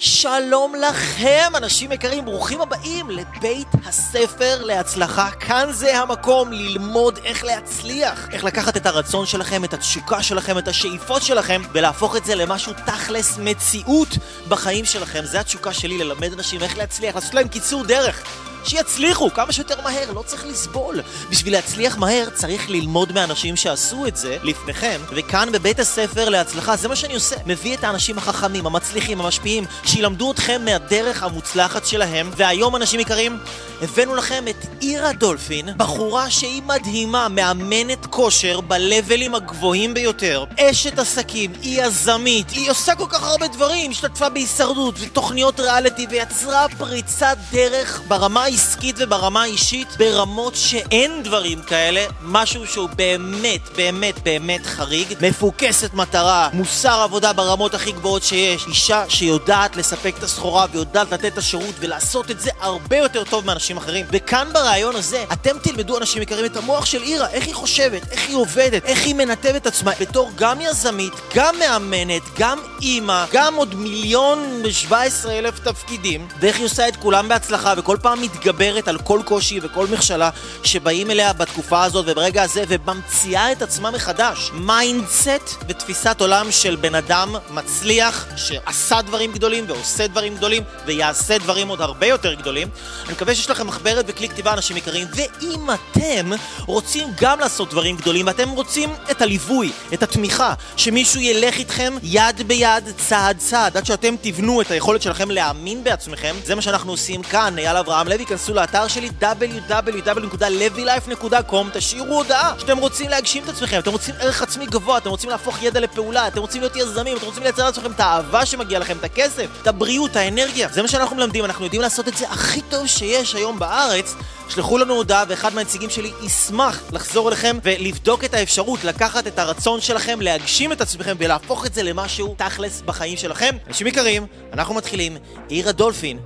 שלום לכם, אנשים יקרים, ברוכים הבאים לבית הספר להצלחה. כאן זה המקום ללמוד איך להצליח, איך לקחת את הרצון שלכם, את התשוקה שלכם, את השאיפות שלכם, ולהפוך את זה למשהו תכלס מציאות בחיים שלכם. זה התשוקה שלי, ללמד אנשים איך להצליח, לעשות להם קיצור דרך. שיצליחו כמה שיותר מהר, לא צריך לסבול. בשביל להצליח מהר צריך ללמוד מאנשים שעשו את זה לפניכם, וכאן בבית הספר להצלחה זה מה שאני עושה. מביא את האנשים החכמים, המצליחים, המשפיעים, שילמדו אתכם מהדרך המוצלחת שלהם, והיום אנשים יקרים, הבאנו לכם את אירה דולפין, בחורה שהיא מדהימה, מאמנת כושר בלבלים הגבוהים ביותר, אשת עסקים, היא יזמית, היא עושה כל כך הרבה דברים, השתתפה בהישרדות ותוכניות ריאליטי ויצרה פריצת דרך ברמה העסקית וברמה האישית ברמות שאין דברים כאלה, משהו שהוא באמת, באמת, באמת חריג, מפוקסת מטרה, מוסר עבודה ברמות הכי גבוהות שיש, אישה שיודעת לספק את הסחורה ויודעת לתת את השירות ולעשות את זה הרבה יותר טוב מאנשים אחרים. וכאן ברעיון הזה, אתם תלמדו אנשים יקרים את המוח של אירה, איך היא חושבת, איך היא עובדת, איך היא מנתבת עצמה. בתור גם יזמית, גם מאמנת, גם אימא, גם עוד מיליון ושבע עשרה אלף תפקידים, ואיך היא עושה את כולם בהצלחה וכל פעם מתגברת על כל קושי וכל מכשלה שבאים אליה בתקופה הזאת וברגע הזה וממציאה את עצמה מחדש. mindset ותפיסת עולם של בן אדם מצליח שעשה דברים גדולים ועושה דברים גדולים ויעשה דברים עוד הרבה יותר גדולים. אני מקווה שיש לכם מחברת וכלי כתיבה אנשים יקרים ואם אתם רוצים גם לעשות דברים גדולים ואתם רוצים את הליווי, את התמיכה, שמישהו ילך איתכם יד ביד, צעד צעד, עד שאתם תבנו את היכולת שלכם להאמין בעצמכם, זה מה שאנחנו עושים כאן, אייל אברהם לוי, כנסו לאתר שלי www.levylife.com, תשאירו הודעה שאתם רוצים להגשים את עצמכם, אתם רוצים ערך עצמי גבוה, אתם רוצים להפוך ידע לפעולה, אתם רוצים להיות יזמים, אתם רוצים לייצר לעצמכם את האהבה שמגיע לכם, את הכסף, את הבריאות, האנרגיה, זה מה שאנחנו מלמדים, אנחנו יודעים לעשות את זה הכי טוב שיש היום בארץ. שלחו לנו הודעה ואחד מהנציגים שלי ישמח לחזור אליכם ולבדוק את האפשרות לקחת את הרצון שלכם, להגשים את עצמכם ולהפוך את זה למשהו תכלס בחיים שלכם. אנשים יקרים, אנחנו מתחילים, עיר הדולפין,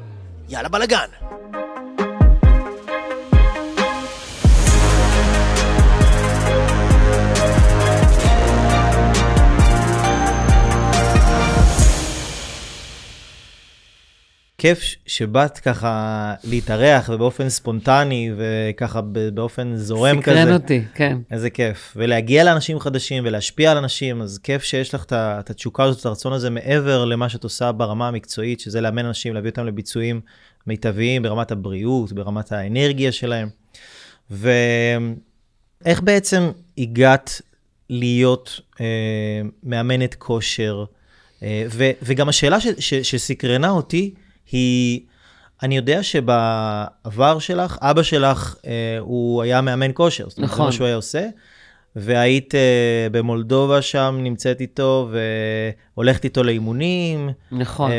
יאללה בלאגן. כיף שבאת ככה להתארח ובאופן ספונטני וככה באופן זורם סקרן כזה. סקרן אותי, כן. איזה כיף. ולהגיע לאנשים חדשים ולהשפיע על אנשים, אז כיף שיש לך את התשוקה הזאת, את הרצון הזה מעבר למה שאת עושה ברמה המקצועית, שזה לאמן אנשים, להביא אותם לביצועים מיטביים ברמת הבריאות, ברמת האנרגיה שלהם. ואיך בעצם הגעת להיות אה, מאמנת כושר? אה, ו, וגם השאלה ש, ש, שסקרנה אותי, היא, אני יודע שבעבר שלך, אבא שלך, אה, הוא היה מאמן כושר. זאת אומרת, נכון. זה מה שהוא היה עושה. והיית אה, במולדובה שם, נמצאת איתו, והולכת איתו לאימונים. נכון. אה,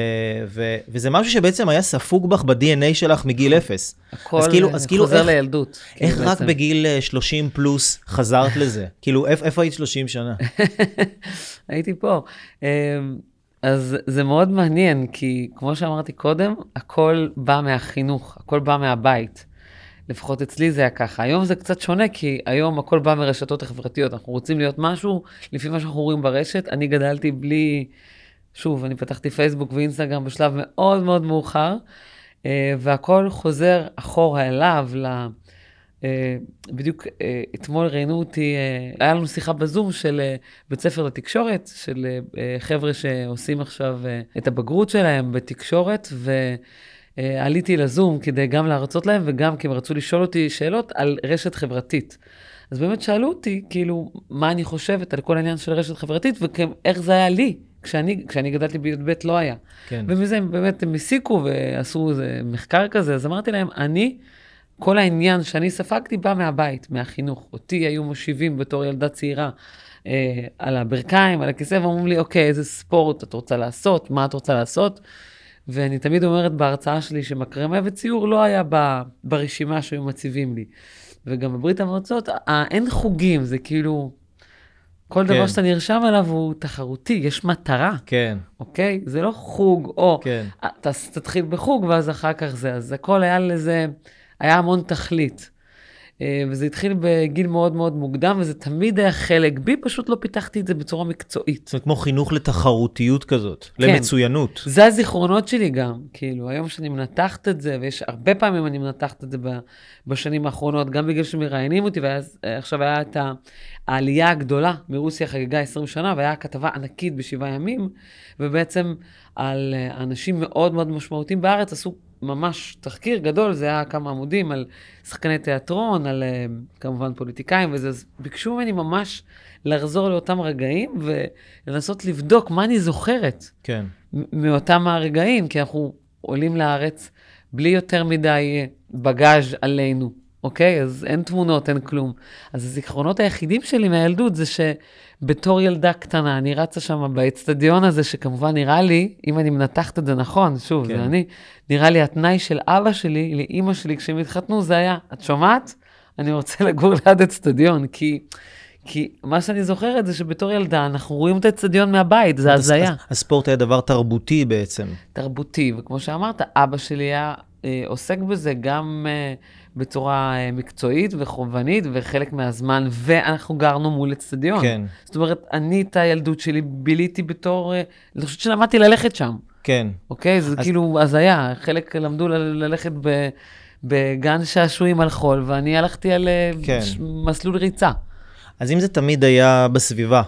ו- וזה משהו שבעצם היה ספוג בך ב-DNA שלך מגיל נכון. אפס. הכל אז כאילו, אז כאילו חוזר איך, לילדות. איך כאילו רק בעצם. בגיל 30 פלוס חזרת לזה? כאילו, איפה, איפה היית 30 שנה? הייתי פה. אז זה מאוד מעניין, כי כמו שאמרתי קודם, הכל בא מהחינוך, הכל בא מהבית. לפחות אצלי זה היה ככה. היום זה קצת שונה, כי היום הכל בא מרשתות החברתיות. אנחנו רוצים להיות משהו לפי מה שאנחנו רואים ברשת. אני גדלתי בלי, שוב, אני פתחתי פייסבוק ואינסטגרם בשלב מאוד מאוד מאוחר, אה, והכל חוזר אחורה אליו, ל... אה, בדיוק אה, אתמול ראיינו אותי, אה, היה לנו שיחה בזום של בית ספר לתקשורת, של חבר'ה שעושים עכשיו את הבגרות שלהם בתקשורת, ועליתי לזום כדי גם להרצות להם וגם כי הם רצו לשאול אותי שאלות על רשת חברתית. אז באמת שאלו אותי, כאילו, מה אני חושבת על כל העניין של רשת חברתית, ואיך זה היה לי. כשאני, כשאני גדלתי בי"ב לא היה. כן. ומזה הם באמת, הם הסיקו ועשו איזה מחקר כזה, אז אמרתי להם, אני כל העניין שאני ספגתי בא מהבית, מהחינוך. אותי היו מושיבים בתור ילדה צעירה אה, על הברכיים, על הכיסא, ואומרים לי, אוקיי, איזה ספורט את רוצה לעשות, מה את רוצה לעשות? ואני תמיד אומרת בהרצאה שלי שמקרמה וציור לא היה ב, ברשימה שהיו מציבים לי. וגם בברית המועצות, אין חוגים, זה כאילו, כל כן. דבר שאתה נרשם אליו הוא תחרותי, יש מטרה. כן. אוקיי? זה לא חוג, או, כן. אתה תתחיל בחוג ואז אחר כך זה, אז הכל היה לזה... היה המון תכלית. אה, וזה התחיל בגיל מאוד מאוד מוקדם, וזה תמיד היה חלק בי, פשוט לא פיתחתי את זה בצורה מקצועית. זה כמו חינוך לתחרותיות כזאת, כן. למצוינות. זה הזיכרונות שלי גם, כאילו, היום שאני מנתחת את זה, ויש הרבה פעמים אני מנתחת את זה בשנים האחרונות, גם בגלל שמראיינים אותי, ועכשיו היה את העלייה הגדולה מרוסיה חגגה 20 שנה, והיה כתבה ענקית בשבעה ימים, ובעצם על אה, אנשים מאוד מאוד משמעותיים בארץ עשו ממש תחקיר גדול, זה היה כמה עמודים על שחקני תיאטרון, על אה, כמובן פוליטיקאים וזה, אז ביקשו ממני ממש לחזור לאותם רגעים ולנסות לבדוק מה אני זוכרת. כן. מאותם הרגעים, כי אנחנו עולים לארץ בלי יותר מדי בגאז' עלינו. אוקיי? אז אין תמונות, אין כלום. אז הזיכרונות היחידים שלי מהילדות זה שבתור ילדה קטנה, אני רצה שם באצטדיון הזה, שכמובן נראה לי, אם אני מנתחת את זה נכון, שוב, כן. זה אני, נראה לי התנאי של אבא שלי לאימא שלי כשהם התחתנו, זה היה, את שומעת? אני רוצה לגור ליד אצטדיון, כי... כי מה שאני זוכרת זה שבתור ילדה אנחנו רואים את האצטדיון מהבית, זה הזיה. הספורט היה דבר תרבותי בעצם. תרבותי, וכמו שאמרת, אבא שלי היה אה, עוסק בזה גם אה, בצורה אה, מקצועית וחובבנית, וחלק מהזמן, ואנחנו גרנו מול אצטדיון. כן. זאת אומרת, אני את הילדות שלי ביליתי בתור, אה, אני חושבת שלמדתי ללכת שם. כן. אוקיי? זה אז... כאילו הזיה, חלק למדו ללכת ב... בגן שעשועים על חול, ואני הלכתי על אה, כן. מסלול ריצה. אז אם זה תמיד היה בסביבה,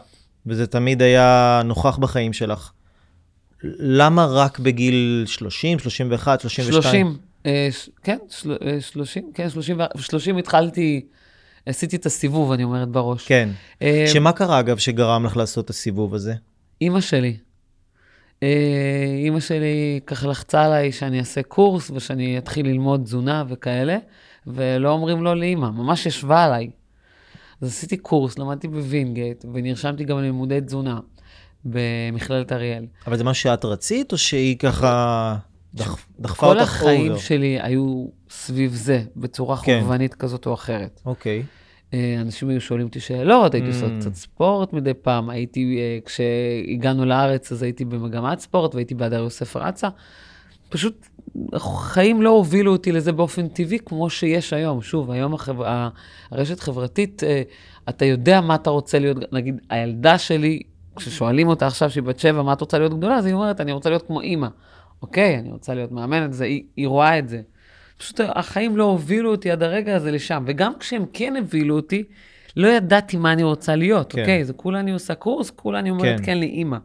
וזה תמיד היה נוכח בחיים שלך, למה רק בגיל 30, 31, 32? 30, אה, כן, 30, אה, כן, 30, 30 התחלתי, עשיתי את הסיבוב, אני אומרת בראש. כן. אה, שמה קרה, אגב, שגרם לך לעשות את הסיבוב הזה? אימא שלי. אימא שלי ככה לחצה עליי שאני אעשה קורס ושאני אתחיל ללמוד תזונה וכאלה, ולא אומרים לא לאימא, ממש ישבה עליי. אז עשיתי קורס, למדתי בווינגייט, ונרשמתי גם ללימודי תזונה במכללת אריאל. אבל זה מה שאת רצית, או שהיא ככה... דח, דחפה אותך over. כל החיים שלי היו סביב זה, בצורה כן. חובבנית כזאת או אחרת. אוקיי. אה, אנשים היו שואלים אותי שאלות, הייתי עושה mm. קצת ספורט מדי פעם, הייתי, אה, כשהגענו לארץ אז הייתי במגמת ספורט והייתי בהדר יוסף רצה. פשוט החיים לא הובילו אותי לזה באופן טבעי כמו שיש היום. שוב, היום החבר... הרשת חברתית, אה, אתה יודע מה אתה רוצה להיות, נגיד, הילדה שלי, כששואלים אותה עכשיו שהיא בת שבע, מה את רוצה להיות גדולה, אז היא אומרת, אני רוצה להיות כמו אימא. אוקיי, אני רוצה להיות מאמנת, זה, היא, היא רואה את זה. פשוט החיים לא הובילו אותי עד הרגע הזה לשם, וגם כשהם כן הובילו אותי, לא ידעתי מה אני רוצה להיות, כן. אוקיי? זה כולה אני עושה קורס, כולה אני אומרת כן, כן לאימא.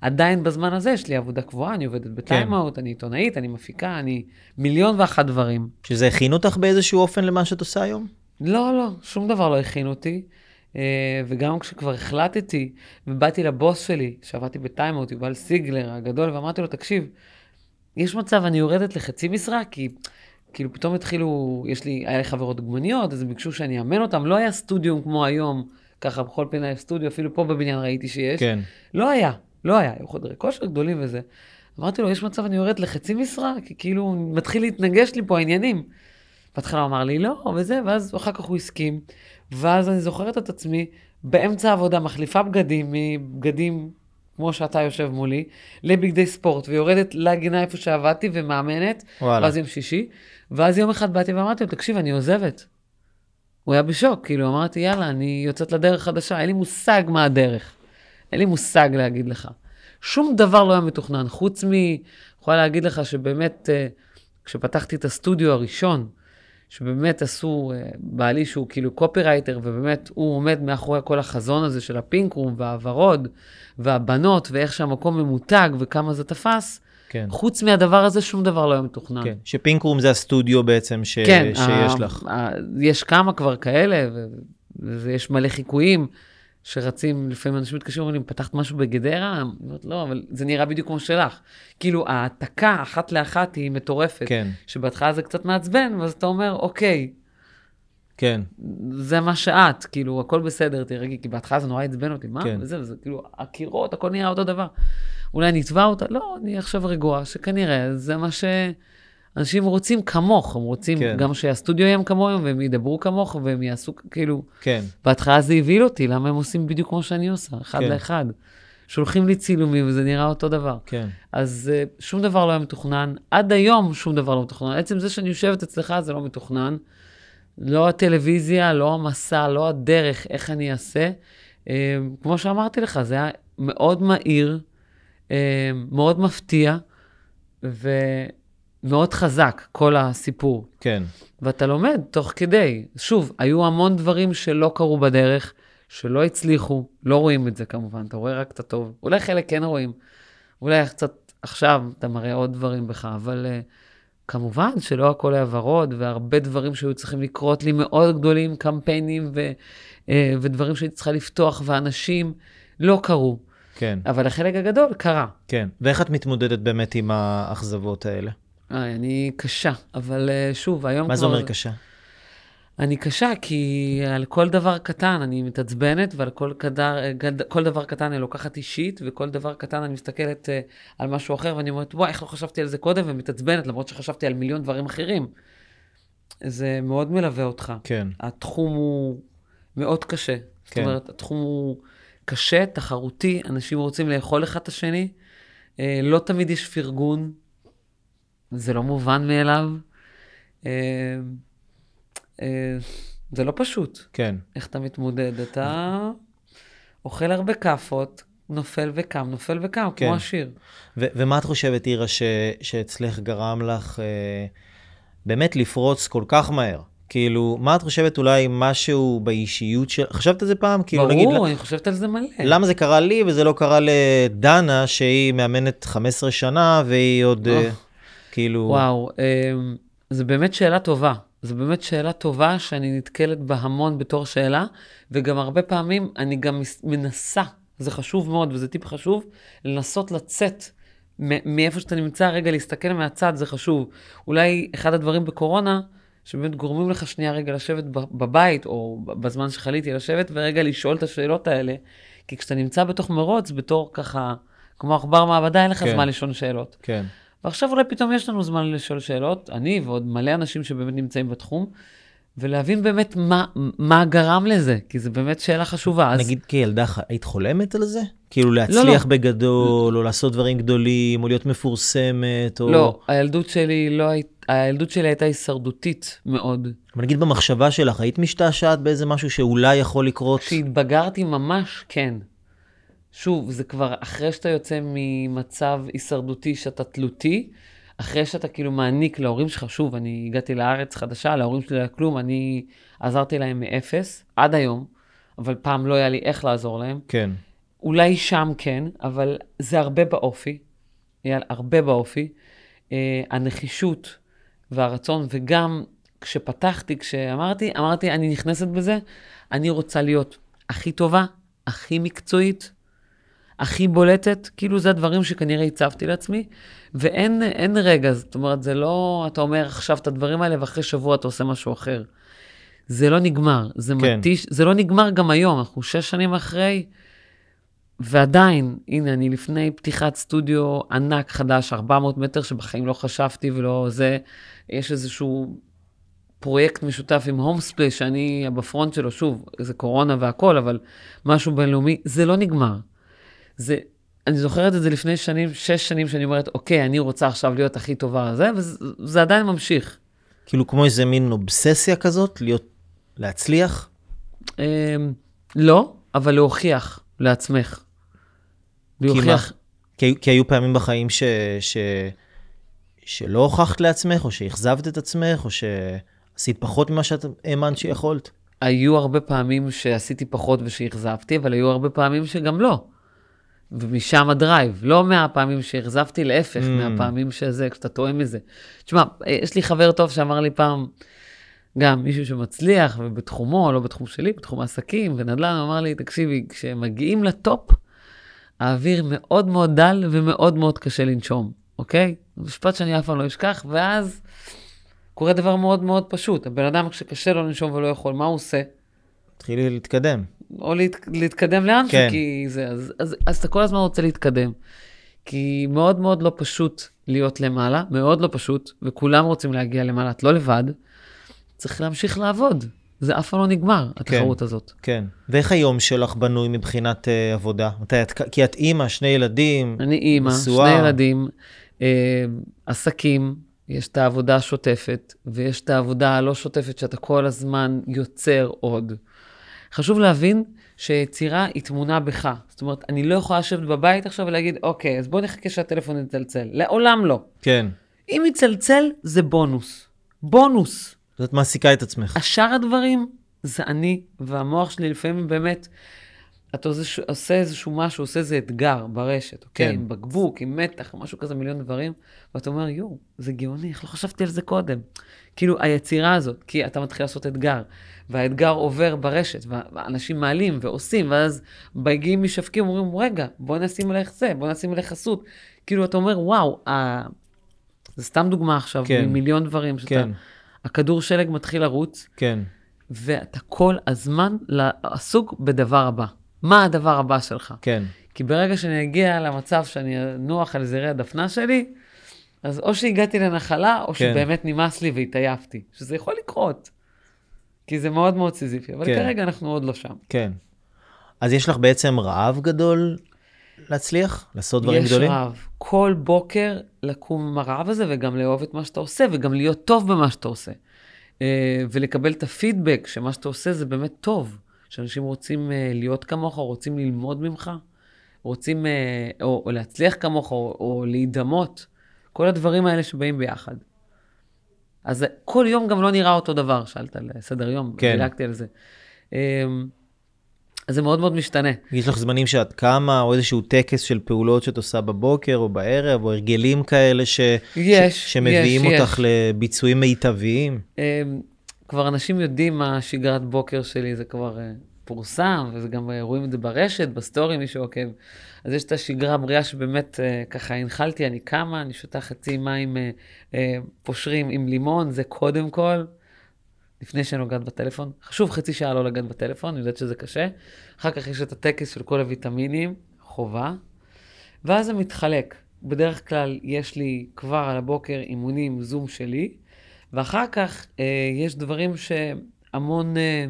עדיין בזמן הזה יש לי עבודה קבועה, אני עובדת בטיימאוט, כן. אני עיתונאית, אני מפיקה, אני מיליון ואחת דברים. שזה הכין אותך באיזשהו אופן למה שאת עושה היום? לא, לא, שום דבר לא הכין אותי. Uh, וגם כשכבר החלטתי, ובאתי לבוס שלי, שעבדתי בטיימאוט, יובל סיגלר הגדול, ואמרתי לו, תקשיב, יש מצב, אני יורדת לחצי משרה, כי כאילו פתאום התחילו, יש לי, היה לי חברות דוגמניות, אז הם ביקשו שאני אאמן אותם, לא היה סטודיו כמו היום, ככה בכל פינה יש סטודיו, אפילו פה בבניין ראיתי שיש. כן. לא היה, לא היה, היו חדרי כושר גדולים וזה. אמרתי לו, יש מצב אני יורדת לחצי משרה? כי כאילו מתחיל להתנגש לי פה העניינים. בהתחלה הוא אמר לי לא, וזה, ואז אחר כך הוא הסכים. ואז אני זוכרת את עצמי באמצע העבודה, מחליפה בגדים מבגדים כמו שאתה יושב מולי, לבגדי ספורט, ויורדת לגינה איפה שעבדתי ומאמנת, וואלה. ואז יום שישי, ואז יום אחד באתי ואמרתי לו, תקשיב, אני עוזבת. הוא היה בשוק, כאילו, אמרתי, יאללה, אני יוצאת לדרך חדשה, אין לי מושג מה הדרך. אין לי מושג להגיד לך. שום דבר לא היה מתוכנן, חוץ מ... יכולה להגיד לך שבאמת, אה, כשפתחתי את הסטודיו הראשון, שבאמת עשו, אה, בעלי שהוא כאילו קופירייטר, ובאמת הוא עומד מאחורי כל החזון הזה של ה pink room והוורוד והבנות, ואיך שהמקום ממותג וכמה זה תפס. כן. חוץ מהדבר הזה, שום דבר לא היה מתוכנן. כן, שפינקרום זה הסטודיו בעצם ש... כן, שיש ה... לך. ה... יש כמה כבר כאלה, ויש מלא חיקויים. שרצים, לפעמים אנשים מתקשרים ואומרים, פתחת משהו בגדרה? אני אומרת, לא, אבל זה נראה בדיוק כמו שלך. כאילו, העתקה אחת לאחת היא מטורפת. כן. שבהתחלה זה קצת מעצבן, ואז אתה אומר, אוקיי. כן. זה מה שאת, כאילו, הכל בסדר, תרגי, כי בהתחלה זה נורא עצבן אותי, מה? כן. וזה, וזה, כאילו, הקירות, הכל נראה אותו דבר. אולי נתבע אותה? לא, אני עכשיו רגועה, שכנראה זה מה ש... אנשים רוצים כמוך, הם רוצים כן. גם שהסטודיו יהיה כמוהם, והם ידברו כמוך, והם יעשו, כאילו... כן. בהתחלה זה הבהיל אותי, למה הם עושים בדיוק כמו שאני עושה, אחד כן. לאחד. שולחים לי צילומים וזה נראה אותו דבר. כן. אז uh, שום דבר לא היה מתוכנן. עד היום שום דבר לא מתוכנן. עצם זה שאני יושבת אצלך זה לא מתוכנן. לא הטלוויזיה, לא המסע, לא הדרך, איך אני אעשה. אה, כמו שאמרתי לך, זה היה מאוד מהיר, אה, מאוד מפתיע, ומאוד חזק, כל הסיפור. כן. ואתה לומד תוך כדי. שוב, היו המון דברים שלא קרו בדרך, שלא הצליחו, לא רואים את זה כמובן, אתה רואה רק את הטוב. אולי חלק כן רואים, אולי קצת עכשיו אתה מראה עוד דברים בך, אבל uh, כמובן שלא הכל היה ורוד, והרבה דברים שהיו צריכים לקרות לי מאוד גדולים, קמפיינים ו, uh, ודברים שהייתי צריכה לפתוח, ואנשים לא קרו. כן. אבל החלק הגדול קרה. כן. ואיך את מתמודדת באמת עם האכזבות האלה? איי, אני קשה, אבל uh, שוב, היום מה כבר... זה אומר קשה? אני קשה, כי על כל דבר קטן אני מתעצבנת, ועל כל, קדר, גד, כל דבר קטן אני לוקחת אישית, וכל דבר קטן אני מסתכלת uh, על משהו אחר, ואני אומרת, וואי, איך לא חשבתי על זה קודם, ומתעצבנת, למרות שחשבתי על מיליון דברים אחרים. זה מאוד מלווה אותך. כן. התחום הוא מאוד קשה. זאת כן. אומרת, התחום הוא קשה, תחרותי, אנשים רוצים לאכול אחד את השני. Uh, לא תמיד יש פרגון, זה לא מובן מאליו. Uh, אה, זה לא פשוט. כן. איך אתה מתמודד? אתה אוכל הרבה כאפות, נופל וקם, נופל וקם, כן. כמו השיר. ו- ומה את חושבת, אירה, ש- שאצלך גרם לך אה, באמת לפרוץ כל כך מהר? כאילו, מה את חושבת אולי משהו באישיות של... חשבת על זה פעם? כאילו, נגיד, ברור, אני חושבת על זה מלא. למה זה קרה לי וזה לא קרה לדנה, שהיא מאמנת 15 שנה והיא עוד, אה. כאילו... וואו, אמ, זו באמת שאלה טובה. זו באמת שאלה טובה שאני נתקלת בה המון בתור שאלה, וגם הרבה פעמים אני גם מנסה, זה חשוב מאוד וזה טיפ חשוב, לנסות לצאת מאיפה שאתה נמצא, רגע להסתכל מהצד, זה חשוב. אולי אחד הדברים בקורונה, שבאמת גורמים לך שנייה רגע לשבת בבית, או בזמן שחליתי לשבת, ורגע לשאול את השאלות האלה, כי כשאתה נמצא בתוך מרוץ, בתור ככה, כמו עכבר מעבדה, אין לך כן. זמן לשאול שאלות. כן, ועכשיו אולי פתאום יש לנו זמן לשאול שאלות, אני ועוד מלא אנשים שבאמת נמצאים בתחום, ולהבין באמת מה, מה גרם לזה, כי זו באמת שאלה חשובה. אז נגיד כילדה, היית חולמת על זה? כאילו להצליח לא. בגדול, או לעשות דברים גדולים, או להיות מפורסמת, או... לא, הילדות שלי לא היית, הילדות שלי הייתה הישרדותית מאוד. אבל נגיד במחשבה שלך, היית משתעשעת באיזה משהו שאולי יכול לקרות? כשהתבגרתי ממש, כן. שוב, זה כבר אחרי שאתה יוצא ממצב הישרדותי שאתה תלותי, אחרי שאתה כאילו מעניק להורים שלך, שוב, אני הגעתי לארץ חדשה, להורים שלי לא היה כלום, אני עזרתי להם מאפס, עד היום, אבל פעם לא היה לי איך לעזור להם. כן, אולי שם כן, אבל זה הרבה באופי, אייל, הרבה באופי. אה, הנחישות והרצון, וגם כשפתחתי, כשאמרתי, אמרתי, אני נכנסת בזה, אני רוצה להיות הכי טובה, הכי מקצועית, הכי בולטת, כאילו זה הדברים שכנראה הצבתי לעצמי, ואין אין רגע, זאת אומרת, זה לא, אתה אומר עכשיו את הדברים האלה, ואחרי שבוע אתה עושה משהו אחר. זה לא נגמר, זה כן. מתיש, זה לא נגמר גם היום, אנחנו שש שנים אחרי, ועדיין, הנה, אני לפני פתיחת סטודיו ענק חדש, 400 מטר, שבחיים לא חשבתי ולא זה, יש איזשהו פרויקט משותף עם הומספלי, שאני בפרונט שלו, שוב, זה קורונה והכול, אבל משהו בינלאומי, זה לא נגמר. זה, אני זוכרת את זה לפני שנים, שש שנים, שאני אומרת, אוקיי, אני רוצה עכשיו להיות הכי טובה על זה, וזה זה עדיין ממשיך. כאילו כמו איזה מין אובססיה כזאת, להיות, להצליח? אמ, לא, אבל להוכיח לעצמך. להוכיח, כי, כי היו פעמים בחיים ש, ש, שלא הוכחת לעצמך, או שאכזבת את עצמך, או שעשית פחות ממה שאת האמנת שיכולת. היו הרבה פעמים שעשיתי פחות ושאכזבתי, אבל היו הרבה פעמים שגם לא. ומשם ה drive. לא מהפעמים שאכזבתי, להפך, Mm. מהפעמים שזה, כשאתה טועה מזה. תשמע, יש לי חבר טוב שאמר לי פעם, גם מישהו שמצליח, ובתחומו, לא בתחום שלי, בתחום העסקים ונדל"ן, אמר לי, תקשיבי, כשמגיעים ל top, האוויר מאוד מאוד דל ומאוד מאוד קשה לנשום, אוקיי? משפט שאני אף פעם לא אשכח, ואז קורה דבר מאוד מאוד פשוט. הבן אדם, כשקשה לו לנשום ולא יכול, מה הוא עושה? תתחילי להתקדם. או להת, להתקדם לאן כן. כי זה, אז, אז, אז אתה כל הזמן רוצה להתקדם. כי מאוד מאוד לא פשוט להיות למעלה, מאוד לא פשוט, וכולם רוצים להגיע למעלה, את לא לבד. צריך להמשיך לעבוד. זה אף פעם לא נגמר, התחרות הזאת. כן. ואיך היום שלך בנוי מבחינת uh, עבודה? מתי את, כי את אימא, שני ילדים, אני אימא, נשואה. שני ילדים, אה, עסקים, יש את העבודה השוטפת, ויש את העבודה הלא שוטפת שאתה כל הזמן יוצר עוד. חשוב להבין שיצירה היא תמונה בך. זאת אומרת, אני לא יכולה לשבת בבית עכשיו ולהגיד, אוקיי, אז בוא נחכה שהטלפון יצלצל. לעולם לא. כן. אם יצלצל, זה בונוס. בונוס. זאת מעסיקה את עצמך. השאר הדברים זה אני, והמוח שלי לפעמים באמת, אתה עושה, עושה איזשהו משהו, עושה איזה אתגר ברשת, אוקיי? כן. עם בקבוק, עם מתח, משהו כזה, מיליון דברים, ואתה אומר, יואו, זה גאוני, איך לא חשבתי על זה קודם? כאילו, היצירה הזאת, כי אתה מתחיל לעשות אתגר, והאתגר עובר ברשת, ואנשים מעלים ועושים, ואז מגיעים משווקים, אומרים, רגע, בוא נשים עליך זה, בוא נשים עליך חסות. כאילו, אתה אומר, וואו, ה... זה סתם דוגמה עכשיו, כן. ממיליון דברים, שאתה... כן, הכדור שלג מתחיל לרוץ, כן. ואתה כל הזמן עסוק בדבר הבא. מה הדבר הבא שלך? כן. כי ברגע שאני אגיע למצב שאני אנוח על זרי הדפנה שלי, אז או שהגעתי לנחלה, או כן. שבאמת נמאס לי והתעייפתי, שזה יכול לקרות. כי זה מאוד מאוד סיזיפי, אבל כן. כרגע אנחנו עוד לא שם. כן. אז יש לך בעצם רעב גדול להצליח? לעשות דברים יש גדולים? רעב. כל בוקר לקום עם הרעב הזה, וגם לאהוב את מה שאתה עושה, וגם להיות טוב במה שאתה עושה. אה, ולקבל את הפידבק שמה שאתה עושה זה באמת טוב. שאנשים רוצים אה, להיות כמוך, רוצים ללמוד ממך, רוצים אה, או, או להצליח כמוך, או, או להידמות. כל הדברים האלה שבאים ביחד. אז כל יום גם לא נראה אותו דבר, שאלת על סדר יום, כן. דילגתי על זה. אה, אז זה מאוד מאוד משתנה. יש לך זמנים שאת קמה, או איזשהו טקס של פעולות שאת עושה בבוקר או בערב, או הרגלים כאלה ש... יש, ש... שמביאים יש, אותך יש. לביצועים מיטביים? כבר אנשים יודעים מה שגרת בוקר שלי, זה כבר אה, פורסם, וזה גם אה, רואים את זה ברשת, בסטורי, מי שעוקב. אז יש את השגרה הבריאה שבאמת אה, ככה הנחלתי, אני קמה, אני שותה חצי מים פושרים עם לימון, זה קודם כל, לפני שאני נוגעת בטלפון. חשוב חצי שעה לא לגעת בטלפון, אני יודעת שזה קשה. אחר כך יש את הטקס של כל הוויטמינים, חובה. ואז זה מתחלק. בדרך כלל יש לי כבר על הבוקר אימונים זום שלי, ואחר כך אה, יש דברים שהמון אה,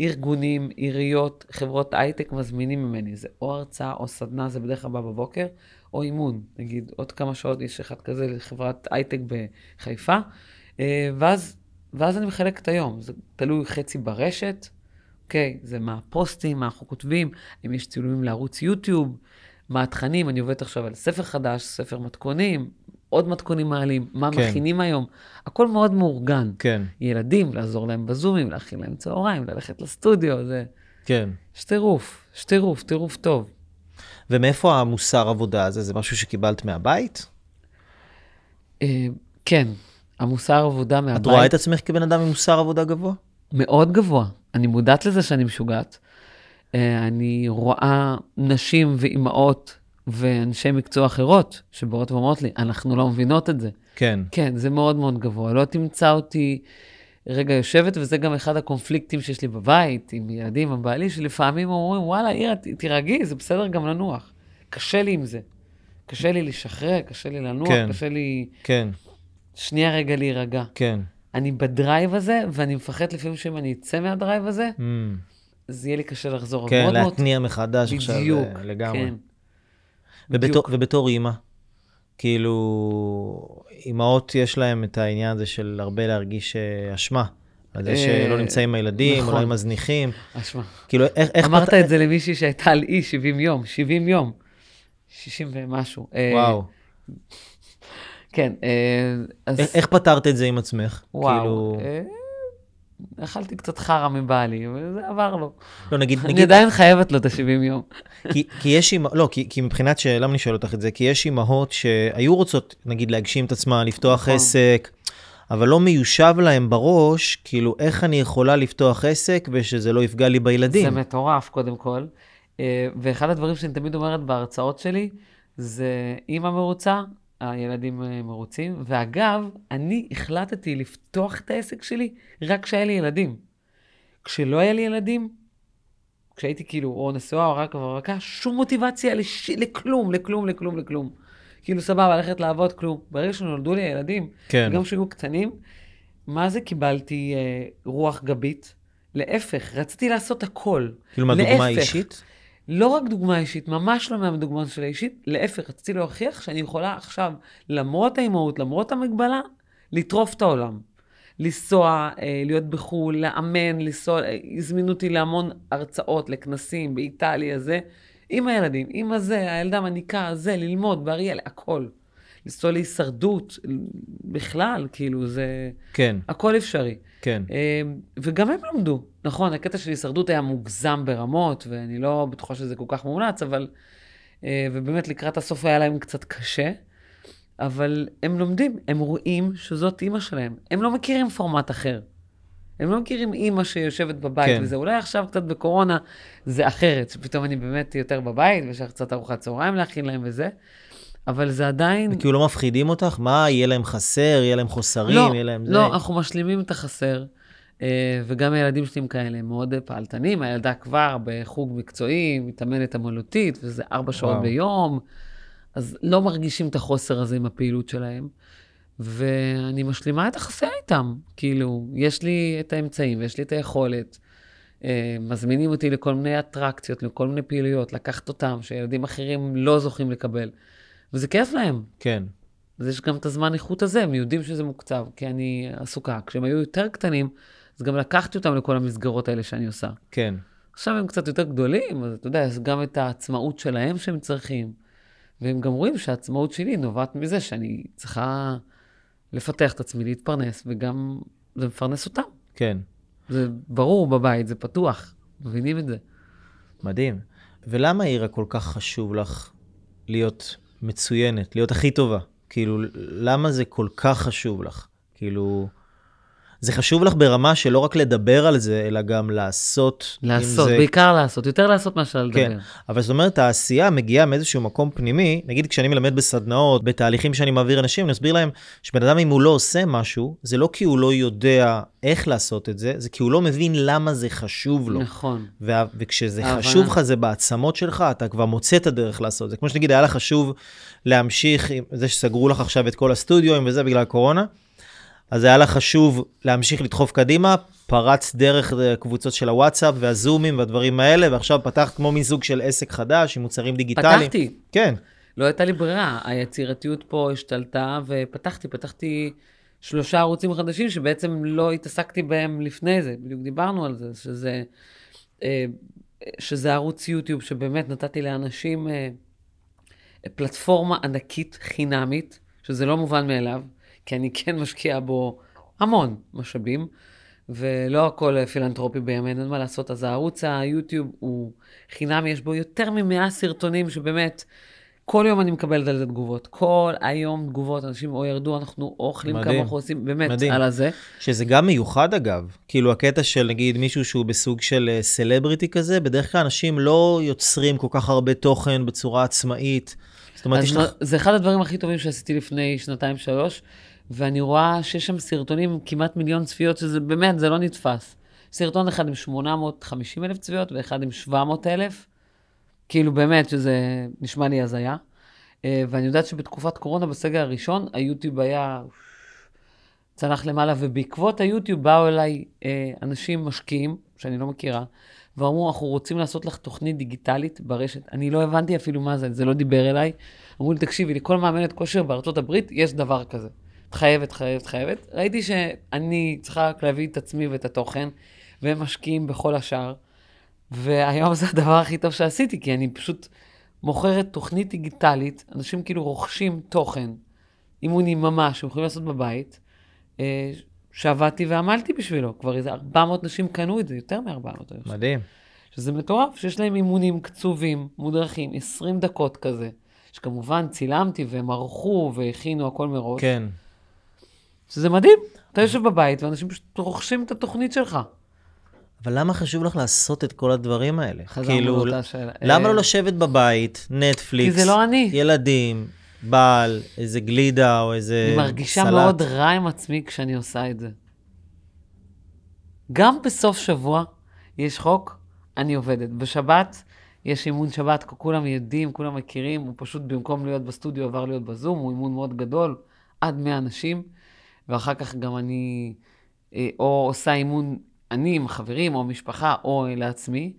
ארגונים, עיריות, חברות הייטק מזמינים ממני. זה או הרצאה או סדנה, זה בדרך כלל בא בבוקר, או אימון. נגיד, עוד כמה שעות יש אחד כזה לחברת הייטק בחיפה, אה, ואז, ואז אני מחלק את היום. זה תלוי חצי ברשת, אוקיי? זה מה הפוסטים, מה אנחנו כותבים, אם יש צילומים לערוץ יוטיוב, מה התכנים, אני עובדת עכשיו על ספר חדש, ספר מתכונים, עוד מתכונים מעלים, מה כן. מכינים היום. הכל מאוד מאורגן. כן, ילדים, לעזור להם בזומים, להכין להם צהריים, ללכת לסטודיו, זה... כן. יש טירוף, יש טירוף, טירוף טוב. ומאיפה המוסר עבודה הזה? זה משהו שקיבלת מהבית? אה, כן, המוסר עבודה מהבית את רואה את עצמך כבן אדם עם מוסר עבודה גבוה? מאוד גבוה. אני מודעת לזה שאני משוגעת. אה, אני רואה נשים ואימהות ואנשי מקצוע אחרות שבאות ואומרות לי, אנחנו לא מבינות את זה. כן. כן, זה מאוד מאוד גבוה. לא תמצא אותי רגע יושבת, וזה גם אחד הקונפליקטים שיש לי בבית, עם ילדים, עם בעלי, שלפעמים אומרים, וואלה, אירה, ת- תירגעי, זה בסדר גם לנוח. קשה לי עם זה. קשה לי לשחרר, קשה לי לנוח, כן. קשה לי כן, שנייה רגע להירגע. כן. אני ב drive הזה, ואני מפחד לפעמים שאם אני אצא מה drive הזה, Mm. אז יהיה לי קשה לחזור. כן, להתניע מחדש עכשיו בדיוק, אה, לגמרי. כן. ובתור. ובתור אימא, כאילו, אימהות יש להם את העניין הזה של הרבה להרגיש אה, אשמה. על זה אה, שלא נמצאים עם הילדים, נכון. אולי מזניחים. אשמה. כאילו, איך... איך אמרת את זה למישהי שהייתה על אי 70 יום, 70 יום. 60 ומשהו. אה, וואו. כן, אז... איך, איך פתרת את זה עם עצמך? וואו. אכלתי קצת חרא מבעלי, וזה עבר לו. לא, נגיד, אני נגיד, עדיין חייבת לו את ה-70 יום. כי, כי יש אימא, לא, כי, כי מבחינת ש... למה אני שואל אותך את זה? כי יש אימהות שהיו רוצות, נגיד, להגשים את עצמן, לפתוח נכון. עסק, אבל לא מיושב להם בראש, כאילו, איך אני יכולה לפתוח עסק ושזה לא יפגע לי בילדים. זה מטורף, קודם כל. אה, ואחד הדברים שאני תמיד אומרת בהרצאות שלי, זה אימא מרוצה, הילדים אה, מרוצים. ואגב, אני החלטתי לפתוח את העסק שלי רק כשהיה לי ילדים. כשלא היה לי ילדים, כשהייתי כאילו או נשואה או רק ורקה, שום מוטיבציה לש... לכלום, לכלום, לכלום, לכלום. כאילו סבבה, ללכת לעבוד, כלום. ברגע שנולדו לי הילדים, כן. גם כשהיו קטנים, מה זה קיבלתי אה, רוח גבית? להפך, רציתי לעשות הכל. כאילו, מהדוגמה להפך. האישית? לא רק דוגמה אישית, ממש לא מהדוגמה של האישית, להפך, רציתי להוכיח שאני יכולה עכשיו, למרות האימהות, למרות המגבלה, לטרוף את העולם. לנסוע, אה, להיות בחו"ל, לאמן, לנסוע, אה, הזמינו אותי להמון הרצאות, לכנסים, באיטליה, זה, עם הילדים, עם הזה, הילדה מניקה, זה, ללמוד, באריאל, הכל. לנסוע להישרדות, בכלל, כאילו, זה... כן, הכל אפשרי. כן. אה, וגם הם למדו. נכון, הקטע של הישרדות היה מוגזם ברמות, ואני לא בטוחה שזה כל כך מומלץ, אבל... אה, ובאמת לקראת הסוף היה להם קצת קשה, אבל הם לומדים, הם רואים שזאת אימא שלהם. הם לא מכירים פורמט אחר. הם לא מכירים אימא שיושבת בבית כן. וזה. אולי עכשיו קצת בקורונה זה אחרת, שפתאום אני באמת יותר בבית, ויש לך קצת ארוחת צהריים להכין להם וזה, אבל זה עדיין... כאילו לא מפחידים אותך? מה, יהיה להם חסר, יהיה להם חוסרים, לא, יהיה להם זה? לא, אנחנו משלימים את החסר, אה, וגם הילדים שלי הם כאלה, הם מאוד אה, פעלתנים. הילדה כבר בחוג מקצועי, מתאמנת אמנותית, וזה ארבע שעות וואו. ביום, אז לא מרגישים את החוסר הזה עם הפעילות שלהם. ואני משלימה את החסר איתם. כאילו, יש לי את האמצעים ויש לי את היכולת. אה, מזמינים אותי לכל מיני אטרקציות, לכל מיני פעילויות, לקחת אותם, שילדים אחרים לא זוכים לקבל. וזה כיף להם. כן, אז יש גם את הזמן איכות הזה, הם יודעים שזה מוקצב, כי אני עסוקה. כשהם היו יותר קטנים, אז גם לקחתי אותם לכל המסגרות האלה שאני עושה. כן. עכשיו הם קצת יותר גדולים, אז אתה יודע, יש גם את העצמאות שלהם שהם צריכים. והם גם רואים שהעצמאות שלי נובעת מזה שאני צריכה לפתח את עצמי, להתפרנס, וגם זה מפרנס אותם. כן, זה ברור בבית, זה פתוח, מבינים את זה. מדהים. ולמה עירה כל כך חשוב לך להיות מצוינת, להיות הכי טובה? כאילו, למה זה כל כך חשוב לך? כאילו, זה חשוב לך ברמה של לא רק לדבר על זה, אלא גם לעשות לעשות, זה. בעיקר לעשות, יותר לעשות מאשר לדבר. כן, אבל זאת אומרת, העשייה מגיעה מאיזשהו מקום פנימי, נגיד כשאני מלמד בסדנאות, בתהליכים שאני מעביר אנשים, אני מסביר להם שבן אדם אם הוא לא עושה משהו, זה לא כי הוא לא יודע איך לעשות את זה, זה כי הוא לא מבין למה זה חשוב לו. נכון. וה- וכשזה ההבנה. חשוב לך, זה בעצמות שלך, אתה כבר מוצא את הדרך לעשות את זה. כמו שנגיד, היה לך חשוב להמשיך עם זה שסגרו לך עכשיו את כל הסטודיו וזה בגלל הקורונה, אז היה לך חשוב להמשיך לדחוף קדימה, פרץ דרך הקבוצות של הוואטסאפ והזומים והדברים האלה, ועכשיו פתחת כמו מין סוג של עסק חדש עם מוצרים דיגיטליים. פתחתי, כן, לא הייתה לי ברירה, היצירתיות פה השתלטה, ופתחתי, פתחתי שלושה ערוצים חדשים שבעצם לא התעסקתי בהם לפני זה, בדיוק דיברנו על זה, שזה, אה, שזה ערוץ יוטיוב שבאמת נתתי לאנשים אה, פלטפורמה ענקית, חינמית, שזה לא מובן מאליו, כי אני כן משקיעה בו המון משאבים, ולא הכל אה, פילנטרופי בימינו, אין מה לעשות. אז הערוץ היוטיוב הוא חינמי, יש בו יותר מ-100 סרטונים שבאמת, כל יום אני מקבלת על זה תגובות. כל היום תגובות, אנשים או ירדו, אנחנו או אוכלים כמה מדהים. אנחנו עושים, באמת, מדהים. על הזה. שזה גם מיוחד אגב, כאילו הקטע של נגיד מישהו שהוא בסוג של אה, סלבריטי כזה, בדרך כלל אנשים לא יוצרים כל כך הרבה תוכן בצורה עצמאית. זאת אומרת, יש אז לך... זה אחד הדברים הכי טובים שעשיתי לפני שנתיים-שלוש, ואני רואה שיש שם סרטונים כמעט מיליון צפיות, שזה באמת, זה לא נתפס. סרטון אחד עם 850 אלף צפיות ואחד עם 700 אלף, כאילו באמת שזה נשמע לי הזיה. אה, ואני יודעת שבתקופת קורונה, בסגר הראשון, היוטיוב היה צנח למעלה, ובעקבות היוטיוב באו אליי אה, אנשים משקיעים, שאני לא מכירה, ואמרו, אנחנו רוצים לעשות לך תוכנית דיגיטלית ברשת. אני לא הבנתי אפילו מה זה, זה לא דיבר אליי. אמרו לי, תקשיבי, לכל מאמנת כושר בארצות הברית יש דבר כזה. את חייבת, חייבת, חייבת. ראיתי שאני צריכה רק להביא את עצמי ואת התוכן, והם משקיעים בכל השאר. והיום זה הדבר הכי טוב שעשיתי, כי אני פשוט מוכרת תוכנית דיגיטלית, אנשים כאילו רוכשים תוכן, אימונים ממש, שהם יכולים לעשות בבית, אה, שעבדתי ועמלתי בשבילו. כבר איזה 400 נשים קנו את זה, יותר מ-400 היום. מדהים. שזה מטורף, שיש להם אימונים קצובים, מודרכים, 20 דקות כזה, שכמובן צילמתי והם ערכו והכינו הכל מראש. כן. שזה מדהים, אתה יושב בבית ואנשים פשוט רוכשים את התוכנית שלך. אבל למה חשוב לך לעשות את כל הדברים האלה? חזרנו כאילו, לאותה שאלה. למה אה, לא לשבת בבית, נטפליקס, כי זה לא אני. ילדים, בעל, איזה גלידה או איזה אני מרגישה סלט? מאוד רע עם עצמי כשאני עושה את זה. גם בסוף שבוע יש חוק, אני עובדת. בשבת יש אימון שבת, כולם יודעים, כולם מכירים, הוא פשוט במקום להיות בסטודיו עבר להיות בזום, הוא אימון מאוד גדול, עד 100 אנשים, ואחר כך גם אני אה, או עושה אימון, אני עם חברים או משפחה או לעצמי.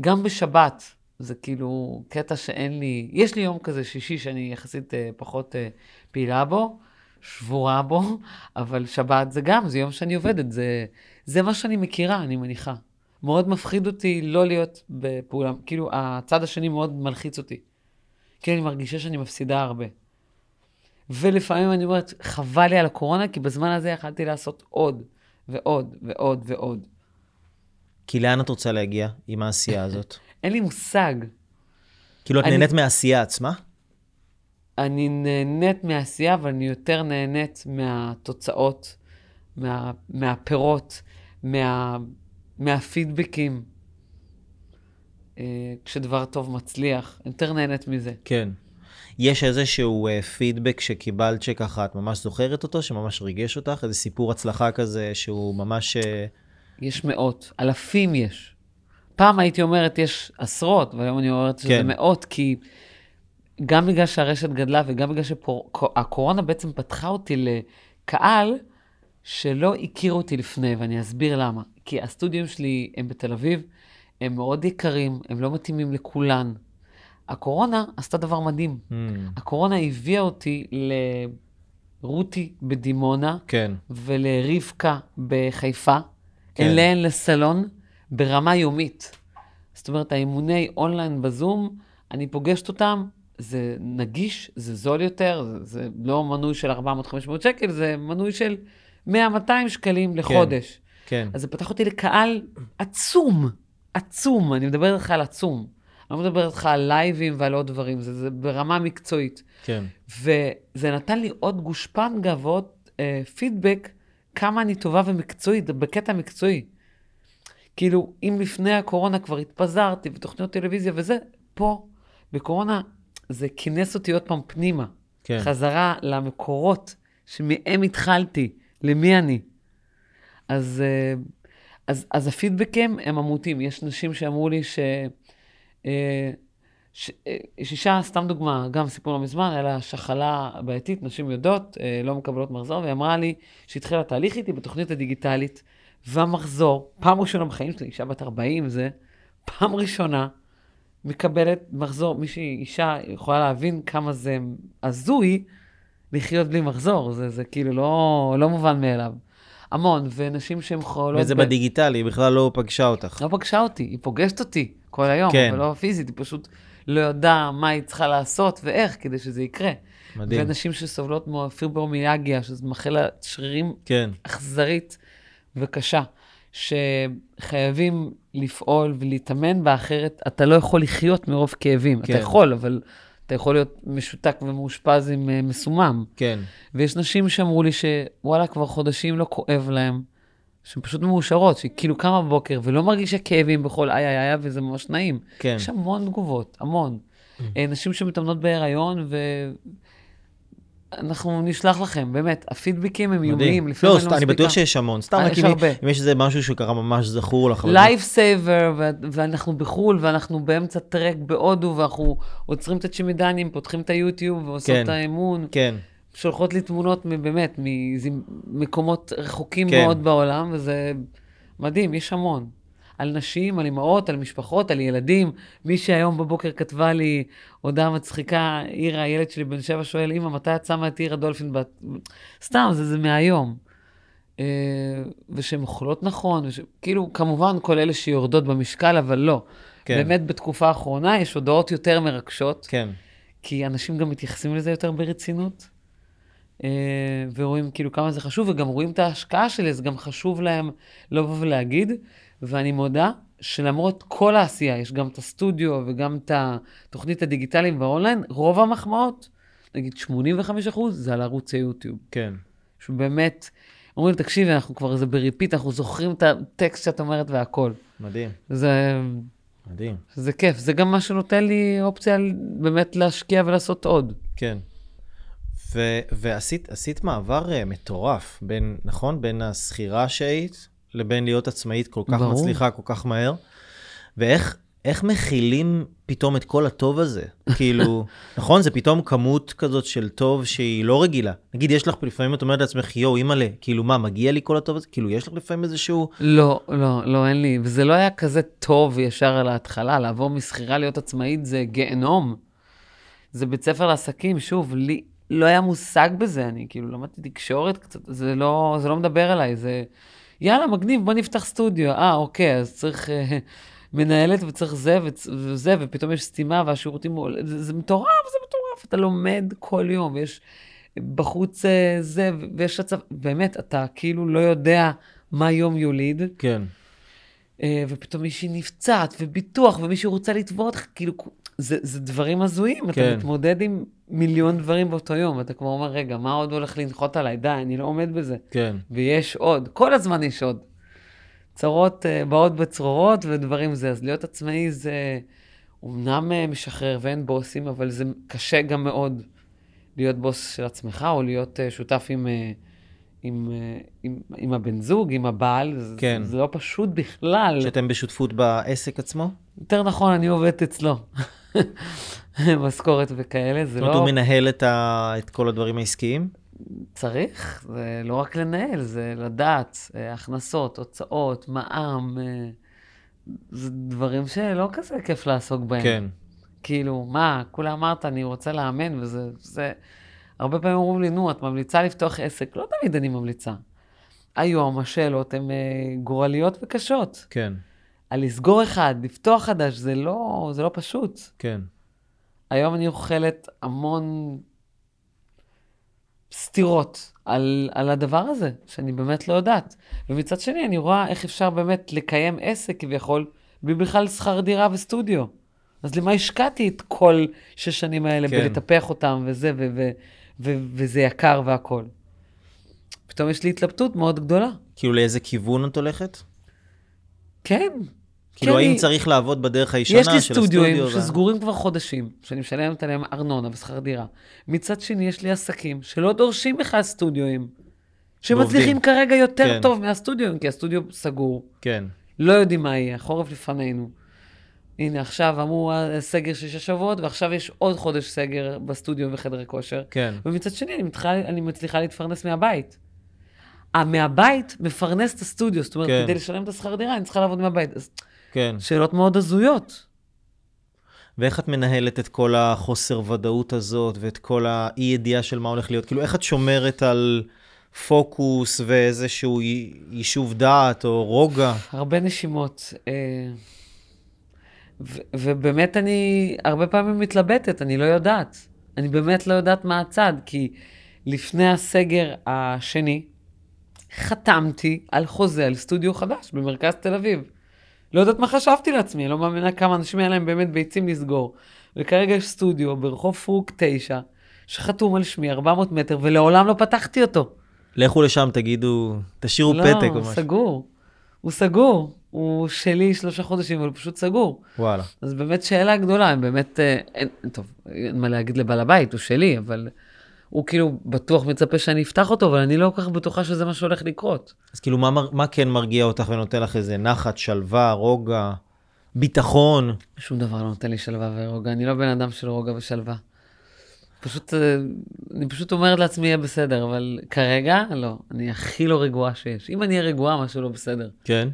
גם בשבת, זה כאילו קטע שאין לי, יש לי יום כזה שישי שאני יחסית אה, פחות אה, פעילה בו, שבורה בו, אבל שבת זה גם, זה יום שאני עובדת, זה, זה מה שאני מכירה, אני מניחה. מאוד מפחיד אותי לא להיות בפעולה, כאילו, הצד השני מאוד מלחיץ אותי. כי אני מרגישה שאני מפסידה הרבה. ולפעמים אני אומרת, חבל לי על הקורונה, כי בזמן הזה יכלתי לעשות עוד, ועוד, ועוד, ועוד. כי לאן את רוצה להגיע עם העשייה הזאת? אין לי מושג. כאילו, את אני- נהנית מהעשייה עצמה? אני נהנית מהעשייה, אבל אני יותר נהנית מהתוצאות, מה, מהפירות, מה, מהפידבקים. אה, כשדבר טוב מצליח, אני יותר נהנית מזה. כן. יש איזשהו פידבק שקיבלת שככה את ממש זוכרת אותו, שממש ריגש אותך? איזה סיפור הצלחה כזה שהוא ממש... Uh, יש מאות, אלפים יש. פעם הייתי אומרת יש עשרות, והיום אני אומרת שזה כן. מאות, כי גם בגלל שהרשת גדלה וגם בגלל שהקורונה בעצם פתחה אותי לקהל שלא הכיר אותי לפני, ואני אסביר למה. כי הסטודיו שלי הם בתל אביב, הם מאוד יקרים, הם לא מתאימים לכולן. הקורונה עשתה דבר מדהים. hmm, הקורונה הביאה אותי לרותי בדימונה, כן, ולרבקה בחיפה, כן. כן. אליהן לסלון ברמה יומית. זאת אומרת, האימוני אונליין בזום, אני פוגשת אותם, זה נגיש, זה זול יותר, זה, זה לא מנוי של 400-500 שקל, זה מנוי של 100-200 שקלים לחודש. כן. אז זה פתח אותי לקהל עצום, עצום, אני מדבר איתך על עצום. לא מדבר איתך על לייבים ועל עוד דברים, זה, זה ברמה מקצועית. כן. וזה נתן לי עוד גושפנגה ועוד אה, פידבק כמה אני טובה ומקצועית, בקטע מקצועי. כאילו, אם לפני הקורונה כבר התפזרתי בתוכניות טלוויזיה וזה, פה, בקורונה, זה כינס אותי עוד פעם פנימה. כן. חזרה למקורות שמהם התחלתי, למי אני. אז, אה, אז, אז הפידבקים הם עמותים. יש נשים שאמרו לי ש... אה, ש- אה, יש אישה, סתם דוגמה, גם סיפור לא מזמן, היה לה שחלה בעייתית, נשים יודעות, אה, לא מקבלות מחזור, והיא אמרה לי שהתחילה תהליך איתי בתוכנית הדיגיטלית, והמחזור, פעם ראשונה בחיים שלי, אישה בת 40 זה, פעם ראשונה מקבלת מחזור, מישהי, אישה, יכולה להבין כמה זה הזוי לחיות בלי מחזור, זה, זה כאילו לא, לא מובן מאליו. המון, ונשים שהן חולות... וזה ב- בדיגיטלי, היא בכלל לא פגשה אותך. לא פגשה אותי, היא פוגשת אותי כל היום, כן. אבל לא פיזית, היא פשוט לא יודעה מה היא צריכה לעשות ואיך כדי שזה יקרה. מדהים. ונשים שסובלות מפיברומיאגיה, שזו מחלת שרירים כן, אכזרית וקשה, שחייבים לפעול ולהתאמן בה, אחרת אתה לא יכול לחיות מרוב כאבים. כן. אתה יכול, אבל אתה יכול להיות משותק ומאושפז עם אה, מסומם. כן. ויש נשים שאמרו לי שוואלה, כבר חודשים לא כואב להם, שהן פשוט מאושרות, שהיא כאילו קמה בבוקר ולא מרגישה כאבים בכל איי איי איי, וזה ממש נעים. כן. יש המון תגובות, המון. אה, נשים שמתאמנות בהיריון, ואנחנו נשלח לכם, באמת, הפידבקים הם לפעמים לא, אני סתם, אני. בטוח שיש המון. סתם אה, רק אם יש איזה משהו שקרה ממש זכור לך. לייף סייבר, ואנחנו בחו"ל, ואנחנו באמצע טרק בהודו, ואנחנו עוצרים את הצ'ימידנים, פותחים את היוטיוב, ועושות כן. את האמון. כן, שולחות לי תמונות באמת ממקומות רחוקים כן. מאוד בעולם, וזה מדהים, יש המון. על נשים, על אמהות, על משפחות, על ילדים. מי שהיום בבוקר כתבה לי הודעה מצחיקה, עירה, הילד שלי בן שבע, שואל, אמא, מתי את שמה את עירה דולפין? בת... סתם, זה, זה מהיום. אה, ושהן אוכלות נכון, וש... כאילו, כמובן, כל אלה שיורדות במשקל, אבל לא. כן. באמת, בתקופה האחרונה יש הודעות יותר מרגשות. כן. כי אנשים גם מתייחסים לזה יותר ברצינות, ורואים כאילו כמה זה חשוב, וגם רואים את ההשקעה שלי, אז גם חשוב להם לבוא ולהגיד, ואני מודה שלמרות כל העשייה, יש גם את הסטודיו וגם את התוכנית הדיגיטלית והאונליין, רוב המחמאות, נגיד 85 אחוז, זה על ערוץ היוטיוב. כן. שהוא באמת, אומרים, תקשיבי, אנחנו כבר זה ב repeat, אנחנו זוכרים את הטקסט שאת אומרת והכל. מדהים, זה, מדהים. זה כיף, זה גם מה שנותן לי אופציה באמת להשקיע ולעשות עוד. כן. ו- ועשית עשית מעבר uh, מטורף בין, נכון? בין השכירה שהיית לבין להיות עצמאית כל כך ברור. מצליחה כל כך מהר. ואיך איך מכילים פתאום את כל הטוב הזה? כאילו, נכון? זה פתאום כמות כזאת של טוב שהיא לא רגילה. נגיד, יש לך לפעמים, את אומרת לעצמך, יואו, אימא'לה, כאילו, מה, מגיע לי כל הטוב הזה? כאילו, יש לך לפעמים איזשהו... לא, לא, לא, אין לי. וזה לא היה כזה טוב ישר על ההתחלה. לעבור משכירה להיות עצמאית זה גיהנום. זה בית ספר לעסקים, שוב, לי לא היה מושג בזה, אני כאילו למדתי תקשורת קצת, זה לא, זה לא מדבר אליי, זה יאללה, מגניב, בוא נפתח סטודיו. אה, אוקיי, אז צריך אה, מנהלת וצריך זה וזה, ופתאום יש סתימה והשירותים, זה, זה מטורף, זה מטורף, אתה לומד כל יום, ויש בחוץ אה, זה, ויש הצב... באמת, אתה כאילו לא יודע מה יום יוליד, כן. אה, ופתאום מישהי נפצעת, וביטוח, ומישהו רוצה לתבוע אותך, כאילו, זה, זה דברים הזויים, כן. אתה מתמודד עם מיליון דברים באותו יום, ואתה כבר אומר, רגע, מה עוד הולך לנחות עליי? די, אני לא עומד בזה. כן. ויש עוד, כל הזמן יש עוד. צרות uh, באות בצרורות ודברים זה. אז להיות עצמאי זה אומנם uh, משחרר ואין בוסים, אבל זה קשה גם מאוד להיות בוס של עצמך, או להיות uh, שותף עם, uh, עם, uh, עם, עם הבן זוג, עם הבעל. זה- כן. זה לא פשוט בכלל. שאתם בשותפות בעסק עצמו? יותר נכון, אני עובדת אצלו. משכורת וכאלה, זה זאת אומרת, לא... הוא מנהל את ה- את כל הדברים העסקיים? צריך, זה לא רק לנהל, זה לדעת, אה, הכנסות, הוצאות, מע"מ, אה, זה דברים שלא כזה כיף לעסוק בהם. כן. כאילו, מה, כולה אמרת, אני רוצה לאמן, וזה, זה... הרבה פעמים אומרים לי, נו, את ממליצה לפתוח עסק? לא תמיד אני ממליצה. היום השאלות הן אה, גורליות וקשות. כן. על לסגור אחד, לפתוח חדש, זה לא, זה לא פשוט. כן. היום אני אוכלת המון סתירות על, על הדבר הזה, שאני באמת לא יודעת. ומצד שני, אני רואה איך אפשר באמת לקיים עסק כביכול, בלי בכלל שכר דירה וסטודיו. אז למה השקעתי את כל שש שנים האלה כן. בלטפח אותם וזה, ו- ו- ו- וזה יקר והכול. פתאום יש לי התלבטות מאוד גדולה. כאילו לאיזה כיוון את הולכת? כן. כאילו כן, האם צריך לעבוד בדרך הישנה יש של לי הסטודיו? סטודיואים וה- שסגורים כבר חודשים, שאני משלמת עליהם ארנונה ושכר דירה. מצד שני, יש לי עסקים שלא דורשים בכלל סטודיואים, שמצליחים. כרגע יותר כן. טוב מהסטודיואים, כי הסטודיו סגור, כן. לא יודעים מה יהיה, החורף לפנינו. הנה, עכשיו אמרו אה, סגר שישה שבועות, ועכשיו יש עוד חודש סגר בסטודיו וחדרי כושר. כן. ומצד שני, אני, מתחילה, אני מצליחה להתפרנס מהבית. ה- מהבית מפרנס את הסטודיו, זאת אומרת, כן. כדי לשלם את השכר דירה, אני צריכה לעבוד מהבית. אז כן. שאלות מאוד הזויות. ואיך את מנהלת את כל החוסר ודאות הזאת ואת כל האי ידיעה של מה הולך להיות? כאילו, איך את שומרת על פוקוס ואיזשהו יישוב דעת או רוגע? הרבה נשימות. אה, ו- ובאמת אני הרבה פעמים מתלבטת, אני לא יודעת. אני באמת לא יודעת מה הצד, כי לפני הסגר השני, חתמתי על חוזה על סטודיו חדש במרכז תל אביב. לא יודעת מה חשבתי לעצמי, אני לא מאמינה כמה אנשים היה להם באמת ביצים לסגור. וכרגע יש סטודיו ברחוב פרוק 9, שחתום על שמי 400 מטר, ולעולם לא פתחתי אותו. לכו לשם, תגידו, תשאירו לא, פתק או הוא משהו. סגור. הוא סגור. הוא שלי שלושה חודשים, אבל הוא פשוט סגור. וואלה. אז באמת שאלה גדולה, הם באמת, אה, אין, טוב, אין מה להגיד לבעל הבית, הוא שלי, אבל הוא כאילו בטוח מצפה שאני אפתח אותו, אבל אני לא כל כך בטוחה שזה מה שהולך לקרות. אז כאילו, מה, מה כן מרגיע אותך ונותן לך איזה נחת, שלווה, רוגע, ביטחון? שום דבר לא נותן לי שלווה ורוגע, אני לא בן אדם של רוגע ושלווה. פשוט, אה, אני פשוט אומרת לעצמי, יהיה בסדר, אבל כרגע, לא, אני הכי לא רגועה שיש. אם אני אהיה רגועה, משהו לא בסדר. כן.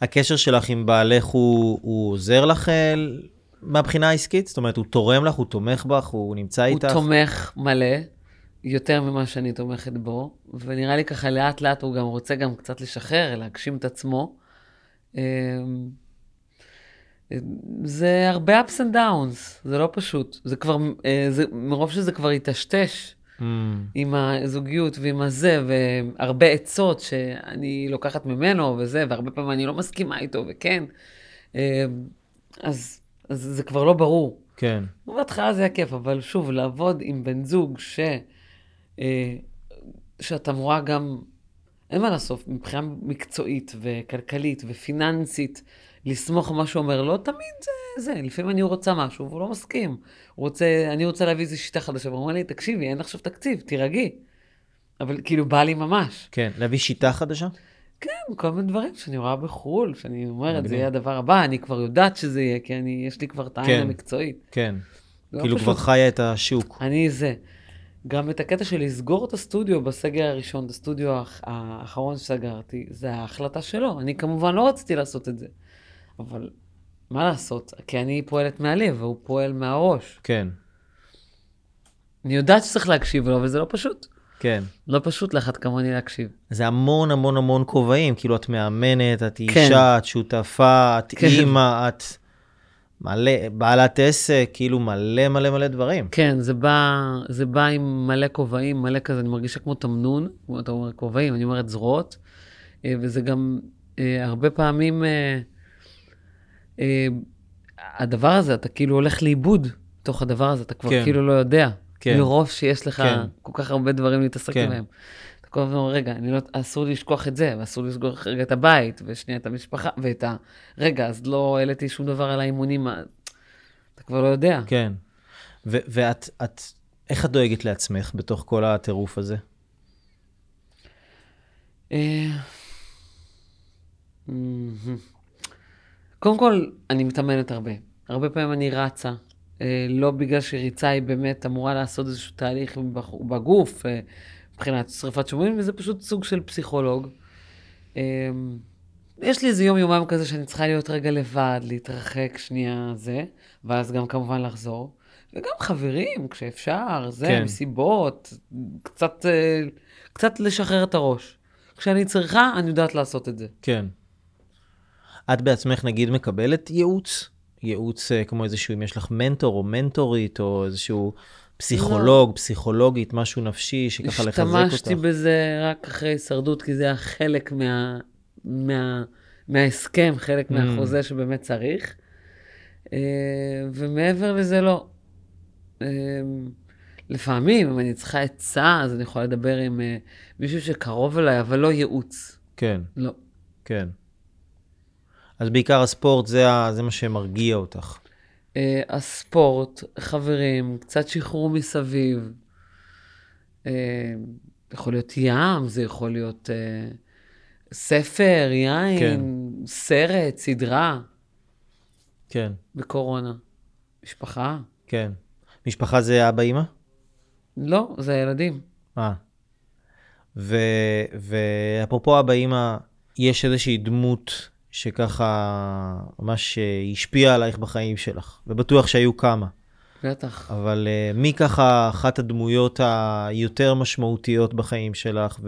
הקשר שלך עם בעלך הוא, הוא עוזר לך אה, מהבחינה העסקית? זאת אומרת, הוא תורם לך, הוא תומך בך, הוא נמצא הוא איתך? תומך מלא, יותר ממה שאני תומכת בו, ונראה לי ככה לאט לאט הוא גם רוצה גם קצת לשחרר, להגשים את עצמו. אמ, זה הרבה ups and downs, זה לא פשוט. זה כבר, אה, זה, מרוב שזה כבר היטשטש Mm, עם הזוגיות ועם הזה, והרבה עצות שאני לוקחת ממנו וזה, והרבה פעמים אני לא מסכימה איתו, וכן. אמ, אז, אז זה כבר לא ברור. כן. בהתחלה זה היה כיף, אבל שוב, לעבוד עם בן זוג ש... אה, שאתה אמורה גם, אין מה לעשות, מבחינה מקצועית וכלכלית ופיננסית, לסמוך על מה שהוא אומר, לא תמיד זה, זה. לפעמים אני רוצה משהו והוא לא מסכים. הוא רוצה, אני רוצה להביא איזו שיטה חדשה, והוא אומר לי, תקשיבי, אין עכשיו תקציב, תירגעי. אבל כאילו, בא לי ממש. כן. להביא שיטה חדשה? כן, כל מיני דברים שאני רואה בחו"ל, שאני אומרת. זה יהיה הדבר הבא, אני כבר יודעת שזה יהיה, כי אני, יש לי כבר את העין כן. המקצועית. כן. לא כאילו פשוט. כבר חיה את השוק. אני זה. גם את הקטע של לסגור את הסטודיו בסגר הראשון, את הסטודיו האח- האחרון שסגרתי, זה ההחלטה שלו. אני כמובן לא רציתי לעשות את זה. אבל מה לעשות? כי אני פועלת מהלב, והוא פועל מהראש. כן. אני יודעת שצריך להקשיב לו, אבל זה לא פשוט. כן. לא פשוט לאחת כמוני להקשיב. זה המון המון המון כובעים, כאילו את מאמנת, את כן. אישה, את שותפה, את כן. אימא, את מלא, בעלת עסק, כאילו מלא מלא מלא דברים. כן, זה בא, זה בא עם מלא כובעים, מלא כזה, אני מרגישה כמו תמנון, כמו אתה אומר כובעים, אני אומרת זרועות, אה, וזה גם אה, הרבה פעמים, אה, אה, הדבר הזה, אתה כאילו הולך לאיבוד תוך הדבר הזה, אתה כבר כן. כאילו לא יודע. כן. מרוב שיש לך כן. כל כך הרבה דברים להתעסק כן. בהם. כל הזמן אומר, רגע, לא, אסור לי לשכוח את זה, ואסור לי לשכוח רגע את הבית, ושנייה את המשפחה, ואת ה... רגע, אז לא העליתי שום דבר על האימונים, אתה כבר לא יודע. כן. ו- ואת, את, איך את דואגת לעצמך בתוך כל הטירוף הזה? אה. קודם כל, אני מתאמנת הרבה. הרבה פעמים אני רצה. אה, לא בגלל שריצה היא באמת אמורה לעשות איזשהו תהליך בגוף, אה, מבחינת שריפת שומרים, וזה פשוט סוג של פסיכולוג. אה, יש לי איזה יום-יומיים כזה שאני צריכה להיות רגע לבד, להתרחק שנייה זה, ואז גם כמובן לחזור. וגם חברים, כשאפשר, זה, כן. מסיבות, קצת, אה, קצת לשחרר את הראש. כשאני צריכה, אני יודעת לעשות את זה. כן. את בעצמך נגיד מקבלת ייעוץ? ייעוץ אה, כמו איזשהו, אם יש לך מנטור או מנטורית, או איזשהו פסיכולוג, פסיכולוגית, משהו נפשי שככה לחזק אותך. השתמשתי בזה רק אחרי הישרדות, כי זה היה חלק מה, מה, מההסכם, חלק Mm. מהחוזה שבאמת צריך. אה, ומעבר לזה, לא. אה, לפעמים, אם אני צריכה עצה, אז אני יכולה לדבר עם אה, מישהו שקרוב אליי, אבל לא ייעוץ. כן, לא. כן. אז בעיקר הספורט זה, זה מה שמרגיע אותך. אה, הספורט, חברים, קצת שחרור מסביב. אה, יכול להיות ים, זה יכול להיות אה, ספר, יין, כן. סרט, סדרה, כן, בקורונה. משפחה? כן. משפחה זה אבא אימא? לא, זה הילדים. אה. ואפרופו אבא אימא, יש איזושהי דמות שככה ממש אה, השפיעה עלייך בחיים שלך, ובטוח שהיו כמה. בטח. אבל uh, מי ככה אחת הדמויות היותר משמעותיות בחיים שלך,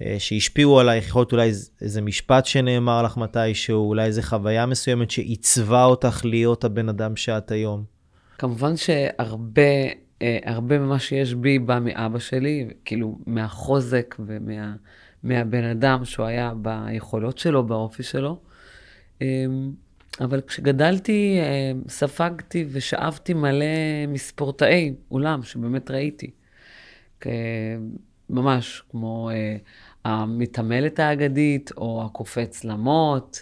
ושהשפיעו עלייך, יכול להיות אולי איז- איזה משפט שנאמר לך מתישהו, אולי איזה חוויה מסוימת שעיצבה אותך להיות הבן אדם שאת היום. כמובן שהרבה אה, הרבה ממה שיש בי בא מאבא שלי, כאילו מהחוזק ומה, מהבן אדם שהוא היה ביכולות שלו, באופי שלו. אה, אבל כשגדלתי, אה, ספגתי ושאבתי מלא מספורטאי אולם שבאמת ראיתי. ממש כמו אה, המתעמלת האגדית, או הקופץ למוט,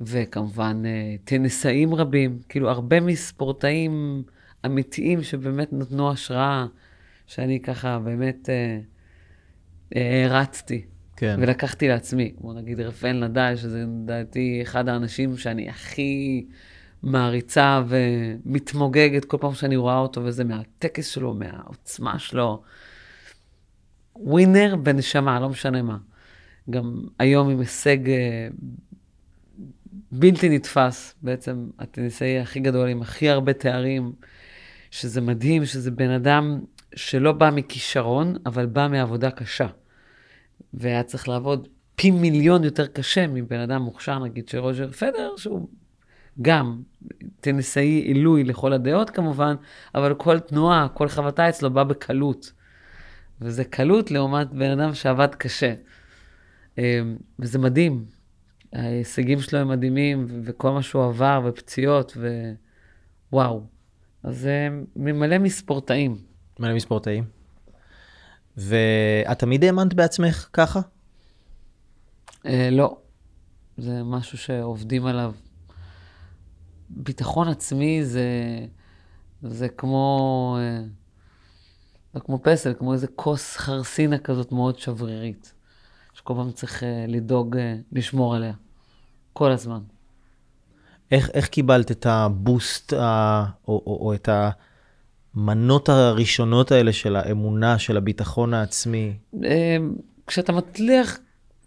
וכמובן אה, טניסאים רבים, כאילו הרבה מספורטאים אמיתיים שבאמת נתנו השראה, שאני ככה באמת אה, אה. כן. ולקחתי לעצמי, כמו נגיד רפאל נדל, שזה לדעתי אחד האנשים שאני הכי מעריצה ומתמוגגת כל פעם שאני רואה אותו, וזה מהטקס שלו, מהעוצמה שלו. ווינר בנשמה, לא משנה מה. גם היום עם הישג אה, בלתי נתפס, בעצם הטניסאי הכי גדול עם הכי הרבה תארים, שזה מדהים, שזה בן אדם שלא בא מכישרון, אבל בא מעבודה קשה. והיה צריך לעבוד פי מיליון יותר קשה מבן אדם מוכשר, נגיד של רוג'ר פדר, שהוא גם טניסאי עילוי לכל הדעות כמובן, אבל כל תנועה, כל חבטה אצלו באה בקלות. וזה קלות לעומת בן אדם שעבד קשה. אה, וזה מדהים. ההישגים שלו הם מדהימים, וכל מה שהוא עבר, ופציעות, ווואו. אז זה ממלא מספורטאים. מלא מספורטאים. ואת תמיד האמנת בעצמך ככה? אה, לא, זה משהו שעובדים עליו. ביטחון עצמי זה, זה כמו, אה, זה כמו פסל, כמו איזה כוס חרסינה כזאת מאוד שברירית, שכל פעם צריך אה, לדאוג, לשמור עליה, כל הזמן. איך, איך קיבלת את הבוסט ה, או, או, או את המנות הראשונות האלה של האמונה, של הביטחון העצמי? אה, כשאתה מצליח,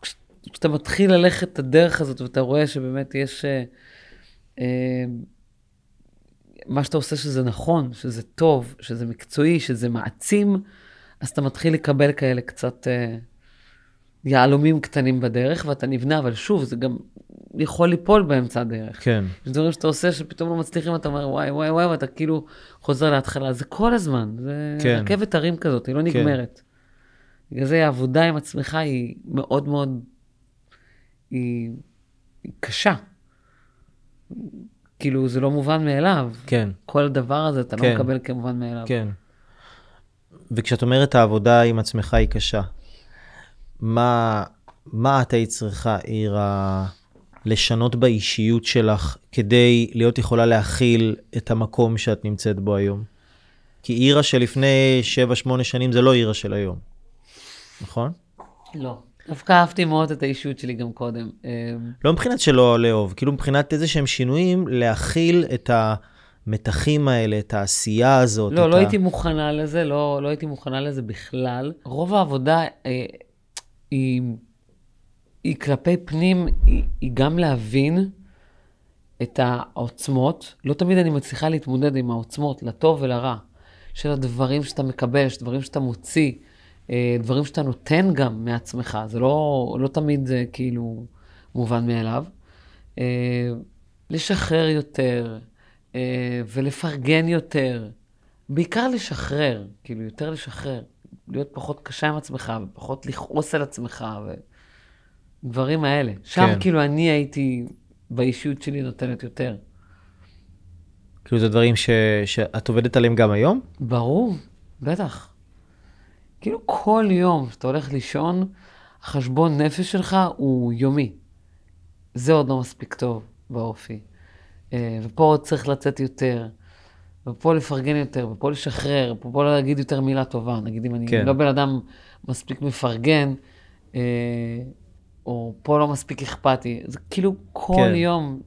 כש- כשאתה מתחיל ללכת את הדרך הזאת ואתה רואה שבאמת יש... אה, אה, מה שאתה עושה שזה נכון, שזה טוב, שזה מקצועי, שזה מעצים, אז אתה מתחיל לקבל כאלה קצת אה, יהלומים קטנים בדרך, ואתה נבנה, אבל שוב, זה גם יכול ליפול באמצע הדרך. כן. יש דברים שאתה עושה שפתאום לא מצליחים, אתה אומר, וואי, וואי, וואי, ואתה כאילו חוזר להתחלה. זה כל הזמן, זה כן. רכבת הרים כזאת, היא לא נגמרת. בגלל זה העבודה עם עצמך היא מאוד מאוד, היא, היא קשה. כאילו, זה לא מובן מאליו. כן. כל הדבר הזה אתה כן. לא מקבל כמובן מאליו. כן. וכשאת אומרת העבודה עם עצמך היא קשה, מה, מה את היית צריכה, עירה, לשנות באישיות שלך כדי להיות יכולה להכיל את המקום שאת נמצאת בו היום? כי עירה שלפני 7-8 שנים זה לא עירה של היום, נכון? לא. דווקא אהבתי מאוד את האישיות שלי גם קודם. אה, לא מבחינת שלא לאהוב, כאילו מבחינת איזה שהם שינויים, להכיל את המתחים האלה, את העשייה הזאת. לא, לא ה... הייתי מוכנה לזה, לא, לא הייתי מוכנה לזה בכלל. רוב העבודה אה, היא, היא כלפי פנים, היא, היא גם להבין את העוצמות. לא תמיד אני מצליחה להתמודד עם העוצמות, לטוב ולרע, של הדברים שאתה מקבל, של דברים שאתה מוציא, אה, דברים שאתה נותן גם מעצמך. זה לא, לא תמיד זה כאילו מובן מאליו. אה, לשחרר יותר אה, ולפרגן יותר. בעיקר לשחרר, כאילו, יותר לשחרר. להיות פחות קשה עם עצמך, ופחות לכעוס על עצמך, ודברים האלה. שם כן. כאילו אני הייתי, באישיות שלי נותנת יותר. כאילו זה דברים ש... שאת עובדת עליהם גם היום? ברור, בטח. כאילו כל יום שאתה הולך לישון, החשבון נפש שלך הוא יומי. זה עוד לא מספיק טוב באופי. אה, ופה עוד צריך לצאת יותר, ופה לפרגן יותר, ופה לשחרר, ופה לא להגיד יותר מילה טובה. נגיד אם אני כן. לא בן אדם מספיק מפרגן, אה, או פה לא מספיק אכפתי. זה כאילו כל כן. יום,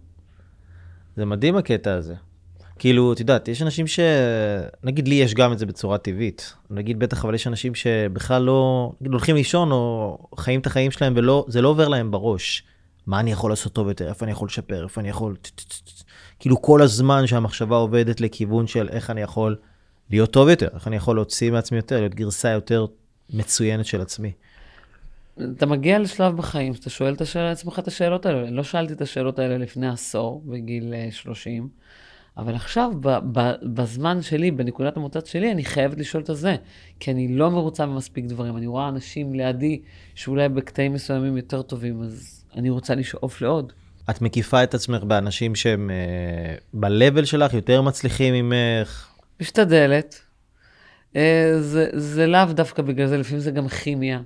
זה מדהים הקטע הזה. כאילו, את יודעת, יש אנשים ש... נגיד לי יש גם את זה בצורה טבעית. נגיד בטח, אבל יש אנשים שבכלל לא... נגיד הולכים לישון או חיים את החיים שלהם וזה לא עובר להם בראש. מה אני יכול לעשות טוב יותר? איפה אני יכול לשפר? איפה אני יכול... כאילו כל הזמן שהמחשבה עובדת לכיוון של איך אני יכול להיות טוב יותר, איך אני יכול להוציא מעצמי יותר, להיות גרסה יותר מצוינת של עצמי. אתה מגיע לשלב בחיים שאתה שואל את השאלה, עצמך את השאלות האלה. לא שאלתי את השאלות האלה לפני עשור, בגיל אה, 30, אבל עכשיו, ב- ב- בזמן שלי, בנקודת המוצץ שלי, אני חייבת לשאול את הזה. כי אני לא מרוצה ממספיק דברים. אני רואה אנשים לידי שאולי בקטעים מסוימים יותר טובים, אז אני רוצה לשאוף לעוד. את מקיפה את עצמך באנשים שהם uh, ב-level שלך יותר מצליחים ממך. משתדלת. אה, זה, זה לאו דווקא בגלל זה, לפעמים זה גם כימיה.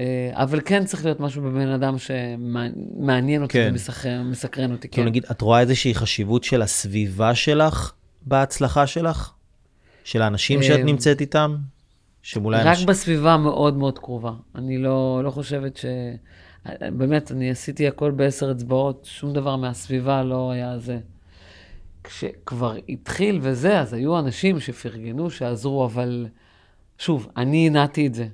אה, אבל כן צריך להיות משהו בבן אדם שמעניין אותי כן. ומסקרן אותי. כן. נגיד, את רואה איזושהי חשיבות של הסביבה שלך בהצלחה שלך? של האנשים שאת אה, נמצאת איתם? שמולי רק אנשים... בסביבה המאוד מאוד קרובה. אני לא, לא חושבת ש... באמת, אני עשיתי הכל בעשר אצבעות, שום דבר מהסביבה לא היה זה. כשכבר התחיל וזה, אז היו אנשים שפרגנו, שעזרו, אבל שוב, אני הנעתי את זה.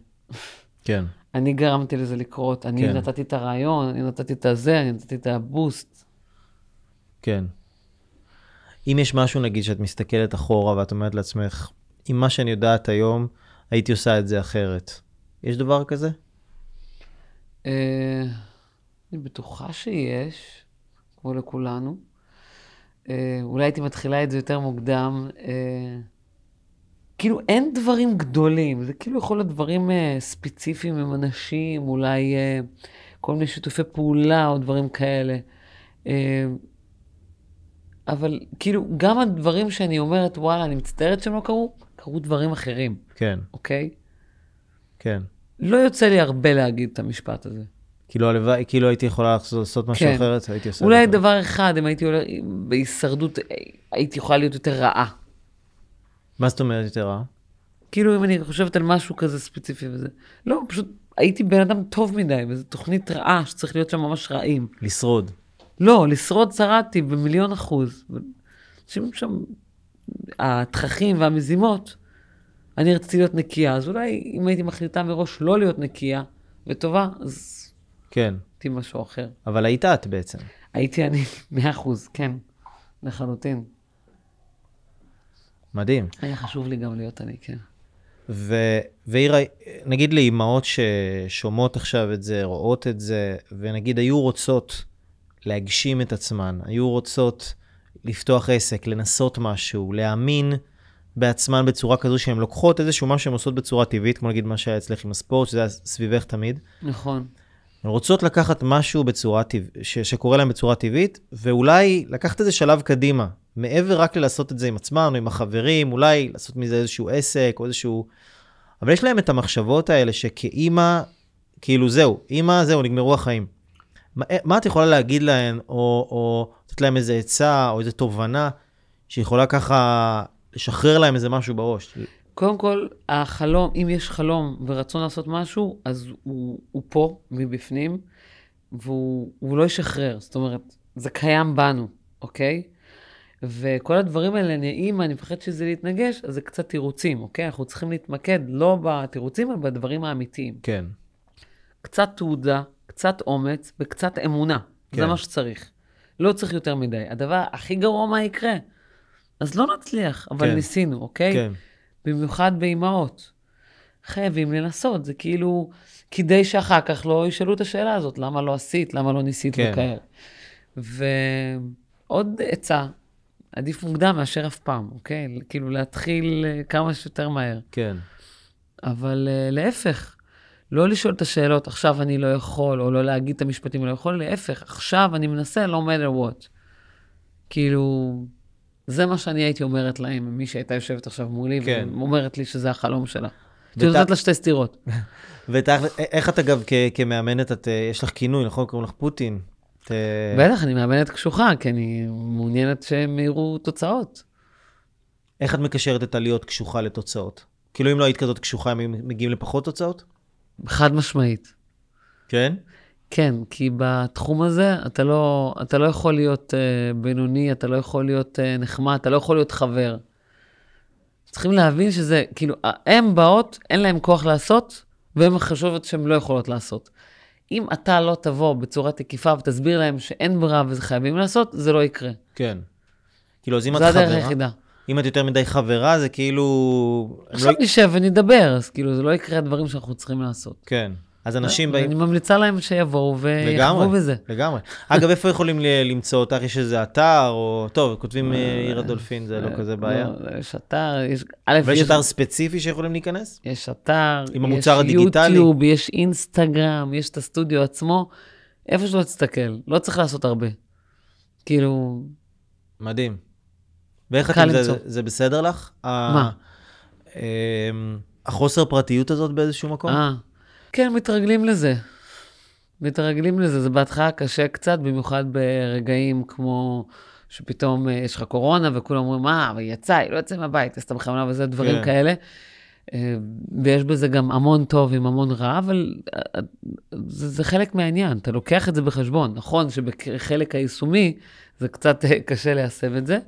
כן. אני גרמתי לזה לקרות, אני כן. נתתי את הרעיון, אני נתתי את הזה, אני נתתי את הבוסט. כן. אם יש משהו, נגיד, שאת מסתכלת אחורה ואת אומרת לעצמך, עם מה שאני יודעת היום, הייתי עושה את זה אחרת. יש דבר כזה? אה, אני בטוחה שיש, כמו לכולנו. אה, אולי הייתי מתחילה את זה יותר מוקדם. אה, כאילו, אין דברים גדולים, זה כאילו יכול להיות דברים אה, ספציפיים עם אנשים, אולי אה, כל מיני שיתופי פעולה או דברים כאלה. אה, אבל כאילו, גם הדברים שאני אומרת, וואלה, אני מצטערת שהם לא קרו, קרו דברים אחרים, כן, אוקיי? כן. לא יוצא לי הרבה להגיד את המשפט הזה. כאילו, הלוואי, כאילו הייתי יכולה לעשות, משהו כן. אחרת, הייתי עושה אולי. דבר אחד, אם הייתי הולך בהישרדות, הייתי יכולה להיות יותר רעה. מה זאת אומרת יותר רע? כאילו, אם אני חושבת על משהו כזה ספציפי וזה. לא, פשוט הייתי בן אדם טוב מדי, וזו תוכנית רעה שצריך להיות שם ממש רעים. לשרוד. לא, לשרוד שרדתי במיליון אחוז. אנשים שם, התככים והמזימות, אני רציתי להיות נקייה, אז אולי אם הייתי מחליטה מראש לא להיות נקייה וטובה, אז כן, הייתי משהו אחר. אבל היית את בעצם. הייתי אני, מאה אחוז, כן, לחלוטין. מדהים. היה חשוב לי גם להיות אני, כן. ו- ואירה, נגיד לאימהות ששומעות עכשיו את זה, רואות את זה, ונגיד היו רוצות להגשים את עצמן, היו רוצות לפתוח עסק, לנסות משהו, להאמין בעצמן בצורה כזו שהן לוקחות איזשהו משהו שהן עושות בצורה טבעית, כמו נגיד מה שהיה אצלך עם הספורט, שזה היה סביבך תמיד. נכון. הן רוצות לקחת משהו בצורה טבע, ש- שקורה להן בצורה טבעית, ואולי לקחת איזה שלב קדימה, מעבר רק ללעשות את זה עם עצמן או עם החברים, אולי לעשות מזה איזשהו עסק או איזשהו... אבל יש להם את המחשבות האלה שכאימא, כאילו זהו, אימא, זהו, נגמרו החיים. מה, מה את יכולה להגיד להן, או, או לתת להם איזה עצה, או איזה תובנה, שיכולה ככה לשחרר להם איזה משהו בראש? קודם כל, החלום, אם יש חלום ורצון לעשות משהו, אז הוא, הוא פה, מבפנים, והוא הוא לא ישחרר. זאת אומרת, זה קיים בנו, אוקיי? וכל הדברים האלה, אני, אם אני מפחד שזה להתנגש, אז זה קצת תירוצים, אוקיי? אנחנו צריכים להתמקד לא בתירוצים, אלא בדברים האמיתיים. כן. קצת תעודה, קצת אומץ וקצת אמונה. כן. זה. מה שצריך. לא צריך יותר מדי. הדבר הכי גרוע מה יקרה? אז לא נצליח, אבל כן. ניסינו, אוקיי? כן. במיוחד באימהות. חייבים לנסות, זה כאילו, כדי שאחר כך לא ישאלו את השאלה הזאת, למה לא עשית, למה לא ניסית כן. וכאלה. ועוד עצה, עדיף מוקדם מאשר אף פעם, אוקיי? כאילו להתחיל אה, כמה שיותר מהר. כן. אבל uh, להפך, לא לשאול את השאלות, עכשיו אני לא יכול, או לא להגיד את המשפטים, לא יכול, להפך, עכשיו אני מנסה, לא matter what. כאילו, זה מה שאני הייתי אומרת להם, מי שהייתה יושבת עכשיו מולי, כן. ואומרת לי שזה החלום שלה. הייתי נותנת לה שתי סטירות. ותכל'ס, איך את אגב כ- כמאמנת, את, אה, יש לך כינוי, נכון? קוראים לך פוטין. את, בטח, אני מאמנת קשוחה, כי אני מעוניינת שהם יראו תוצאות. איך את מקשרת את הלהיות קשוחה לתוצאות? כאילו אם לא היית כזאת קשוחה, הם מגיעים לפחות תוצאות? חד משמעית. כן? כן, כי בתחום הזה אתה לא, אתה לא יכול להיות uh, בינוני, אתה לא יכול להיות uh, נחמד, אתה לא יכול להיות חבר. צריכים להבין שזה, כאילו, הן באות, אין להן כוח לעשות, והן חושבות שהן לא יכולות לעשות. אם אתה לא תבוא בצורה תקיפה ותסביר להם שאין ברירה וזה חייבים לעשות, זה לא יקרה. כן. כאילו, אז אם את זו הדרך חברה, היחידה. אם את יותר מדי חברה, זה כאילו... עכשיו לא... נשב ונדבר, אז כאילו, זה לא יקרה הדברים שאנחנו צריכים לעשות. כן. אז אנשים אני באים... ממליצה להם שיבואו ויחוו לגמרי, בזה. לגמרי. אגב, איפה יכולים למצוא אותך? יש איזה אתר, או... טוב, כותבים אה, עיר הדולפין, זה לא כזה בעיה. לא, יש אתר, יש... ויש יש- אתר ספציפי שיכולים להיכנס? יש אתר, עם המוצר יש הדיגיטלי? יוטיוב, יש אינסטגרם, יש את הסטודיו עצמו. איפה שלא תסתכל, לא צריך לעשות הרבה. כאילו, מדהים. ואיך את עם זה. זה, בסדר לך? מה? החוסר פרטיות הזאת באיזשהו מקום? אה, כן, מתרגלים לזה. מתרגלים לזה, זה בהתחלה קשה קצת, במיוחד ברגעים כמו שפתאום אה, יש לך קורונה וכולם אומרים, מה, אבל יצאה, היא לא יצאה מהבית, עשתה בכוונה וזה, דברים כן. כאלה. אה, ויש בזה גם המון טוב עם המון רע, אבל אה, זה, זה חלק מהעניין, אתה לוקח את זה בחשבון. נכון שבחלק היישומי זה קצת אה, קשה ליישם את זה.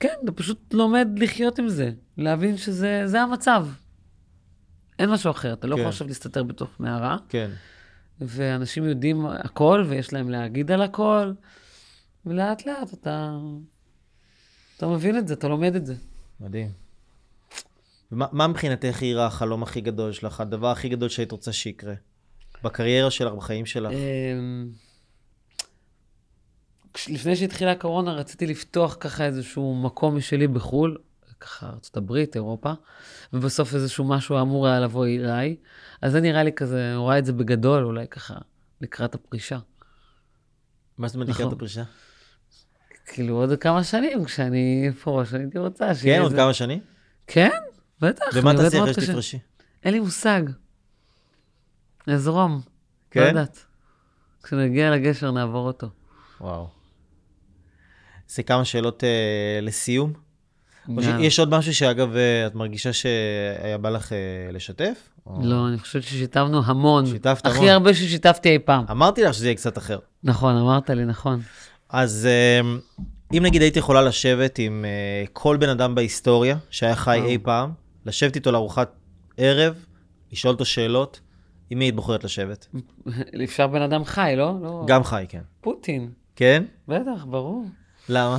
כן, אתה פשוט לומד לחיות עם זה, להבין שזה זה המצב. אין משהו אחר, אתה לא כן. יכול עכשיו להסתתר בתוך מערה, כן. ואנשים יודעים הכל ויש להם להגיד על הכל, ולאט לאט אתה, אתה מבין את זה, אתה לומד את זה. מדהים. ומה מה מבחינתך עיר החלום הכי גדול שלך? הדבר הכי גדול שהיית רוצה שיקרה? בקריירה שלך, בחיים שלך? אמ, לפני שהתחילה הקורונה רציתי לפתוח ככה איזשהו מקום משלי בחו"ל, ככה ארצות הברית, אירופה, ובסוף איזשהו משהו אמור היה לבוא אליי. אז זה נראה לי כזה, אני רואה את זה בגדול, אולי ככה לקראת הפרישה. מה זאת אומרת נכון. לקראת הפרישה? כאילו עוד כמה שנים, כשאני אפרוש, הייתי רוצה שיהיה כן, עוד כמה שנים? כן, בטח. ומה תעשי אחרי. שתפרשי? אין לי מושג. נזרום. כן? לא יודעת. כשנגיע לגשר נעבור אותו. וואו. זה כמה שאלות אה, לסיום. שיש עוד משהו שאגב, אה, את מרגישה שהיה בא לך אה, לשתף? לא, אני חושבת ששיתפנו המון. שיתפת הכי המון. הרבה ששיתפתי אי פעם. אמרתי לך שזה יהיה קצת אחר. נכון, אמרת לי, נכון. אז אה, אם נגיד היית יכולה לשבת עם אה, כל בן אדם בהיסטוריה שהיה חי. אי פעם, לשבת איתו לארוחת ערב, לשאול אותו שאלות, עם מי היית בוחרת לשבת? אפשר בן אדם חי, לא? לא. גם חי, כן. פוטין. כן? בטח, ברור. למה?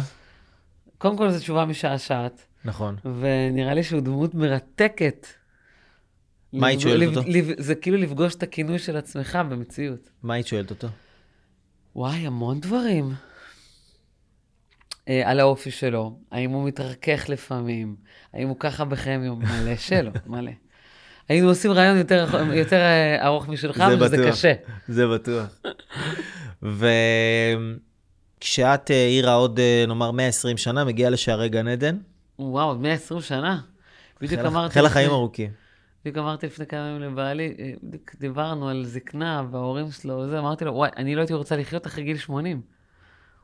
קודם כל, זו תשובה משעשעת. נכון. ונראה לי שהוא דמות מרתקת. מה היית שואלת אותו? לפ- זה כאילו לפגוש את הכינוי של עצמך במציאות. מה היית שואלת אותו? וואי, המון דברים. אה, על האופי שלו, האם הוא מתרכך לפעמים, האם הוא ככה בחמיום, מלא שאלות, מלא. היינו עושים רעיון יותר, יותר אה, ארוך משלך, זה וזה בטוח. קשה. זה בטוח. וכשאת, אה, עירה, עוד אה, נאמר 120 שנה, מגיעה לשערי גן עדן, וואו, עוד 120 שנה. בדיוק אמרתי... חיל החיים ארוכים. בדיוק אמרתי לפני כמה ימים לבעלי, אה, בדיוק דיברנו על זקנה וההורים שלו וזה, אמרתי לו, וואי, אני לא הייתי רוצה לחיות אחרי גיל 80.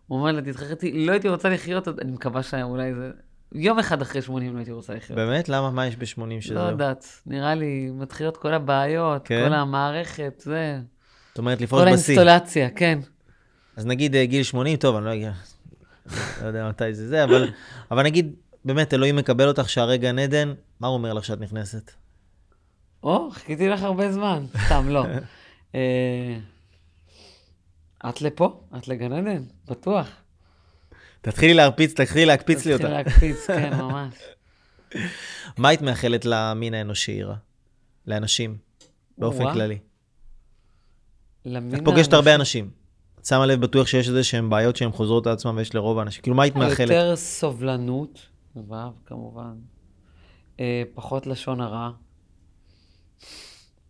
הוא אומר לי, תתחרט איתי, לא הייתי רוצה לחיות, עוד- אני מקווה שאולי זה... יום אחד אחרי 80 לא הייתי רוצה לחיות. באמת? למה? מה יש ב-80 שזה? לא יודעת, נראה לי מתחילות כל הבעיות, כן? כל המערכת, זה... זאת אומרת, לפרוש כל בשיא. האינסטולציה, כן. אז נגיד אה, גיל 80, טוב, אני לא אגיע, לא יודע מתי זה זה, אבל, אבל נגיד, באמת, אלוהים מקבל אותך שערי גן עדן, מה הוא אומר לך שאת נכנסת? או, חיכיתי לך הרבה זמן, סתם, לא. אה, את לפה? את לגן עדן? בטוח. תתחילי להרפיץ, תתחילי להקפיץ לי אותה. תתחיל להקפיץ, כן, ממש. מה היית מאחלת למין האנושי, עירה? לאנשים, באופן. כללי. את פוגשת הרבה. אנשים. את שמה לב בטוח שיש איזה שהן בעיות שהן חוזרות על עצמן ויש לרוב האנשים. כאילו, מה היית מאחלת? יותר סובלנות, ו' כמובן. אה, פחות לשון הרע.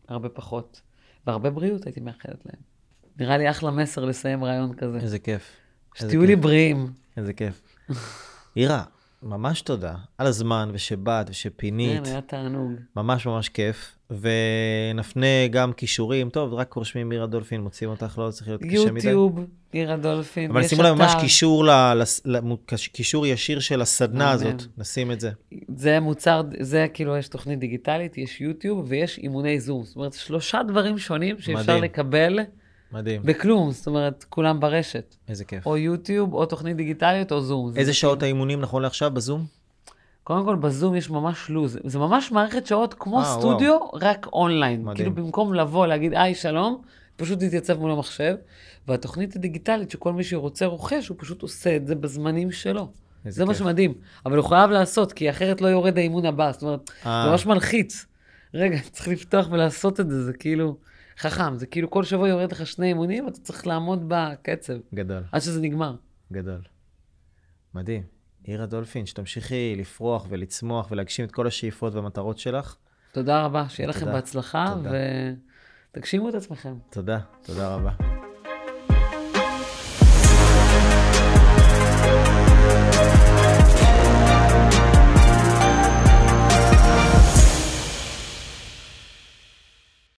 הרבה פחות. והרבה בריאות הייתי מאחלת להם. נראה לי אחלה מסר לסיים רעיון כזה. איזה כיף. שתהיו לי. בריאים. איזה כיף. עירה, ממש תודה על הזמן ושבאת ושפינית. כן, היה תענוג. ממש ממש כיף. ונפנה גם כישורים. טוב, רק רושמים מירה דולפין, מוצאים אותך, לא צריך להיות קשה מדי. יוטיוב, עיר הדולפין, אבל יש שימו לב ממש אתר. קישור, ל- למ- קישור ישיר של הסדנה. הזאת, נשים את זה. זה מוצר, זה כאילו, יש תוכנית דיגיטלית, יש יוטיוב ויש אימוני זום. זאת אומרת, שלושה דברים שונים שאפשר מדהים. לקבל מדהים, בכלום. זאת אומרת, כולם ברשת. איזה כיף. או יוטיוב, או תוכנית דיגיטלית, או זום. איזה זה שעות האימונים נכון לעכשיו בזום? קודם כל, בזום יש ממש לו"ז. זה ממש מערכת שעות כמו אה, וואו. סטודיו, רק אונליין. מדהים. כאילו, במקום לבוא, להגיד, היי, שלום, פשוט להתייצב מול המחשב. והתוכנית הדיגיטלית, שכל מי שרוצה רוכש, הוא פשוט עושה את זה בזמנים שלו. זה מה. שמדהים. אבל הוא חייב לעשות, כי אחרת לא יורד האימון הבא. זאת אומרת, אה. זה ממש מלחיץ. רגע, צריך לפתוח ולעשות את זה, זה כאילו חכם. זה כאילו כל שבוע יורד לך שני אימונים, אתה צריך לעמוד בקצב, גדול, עד שזה נגמר. גדול. מדהים. עירה דולפין, שתמשיכי לפרוח ולצמוח ולהגשים את כל השאיפות והמטרות שלך. תודה רבה, שיהיה לכם תודה. בהצלחה, תודה. ותגשימו את עצמכם. תודה, תודה רבה.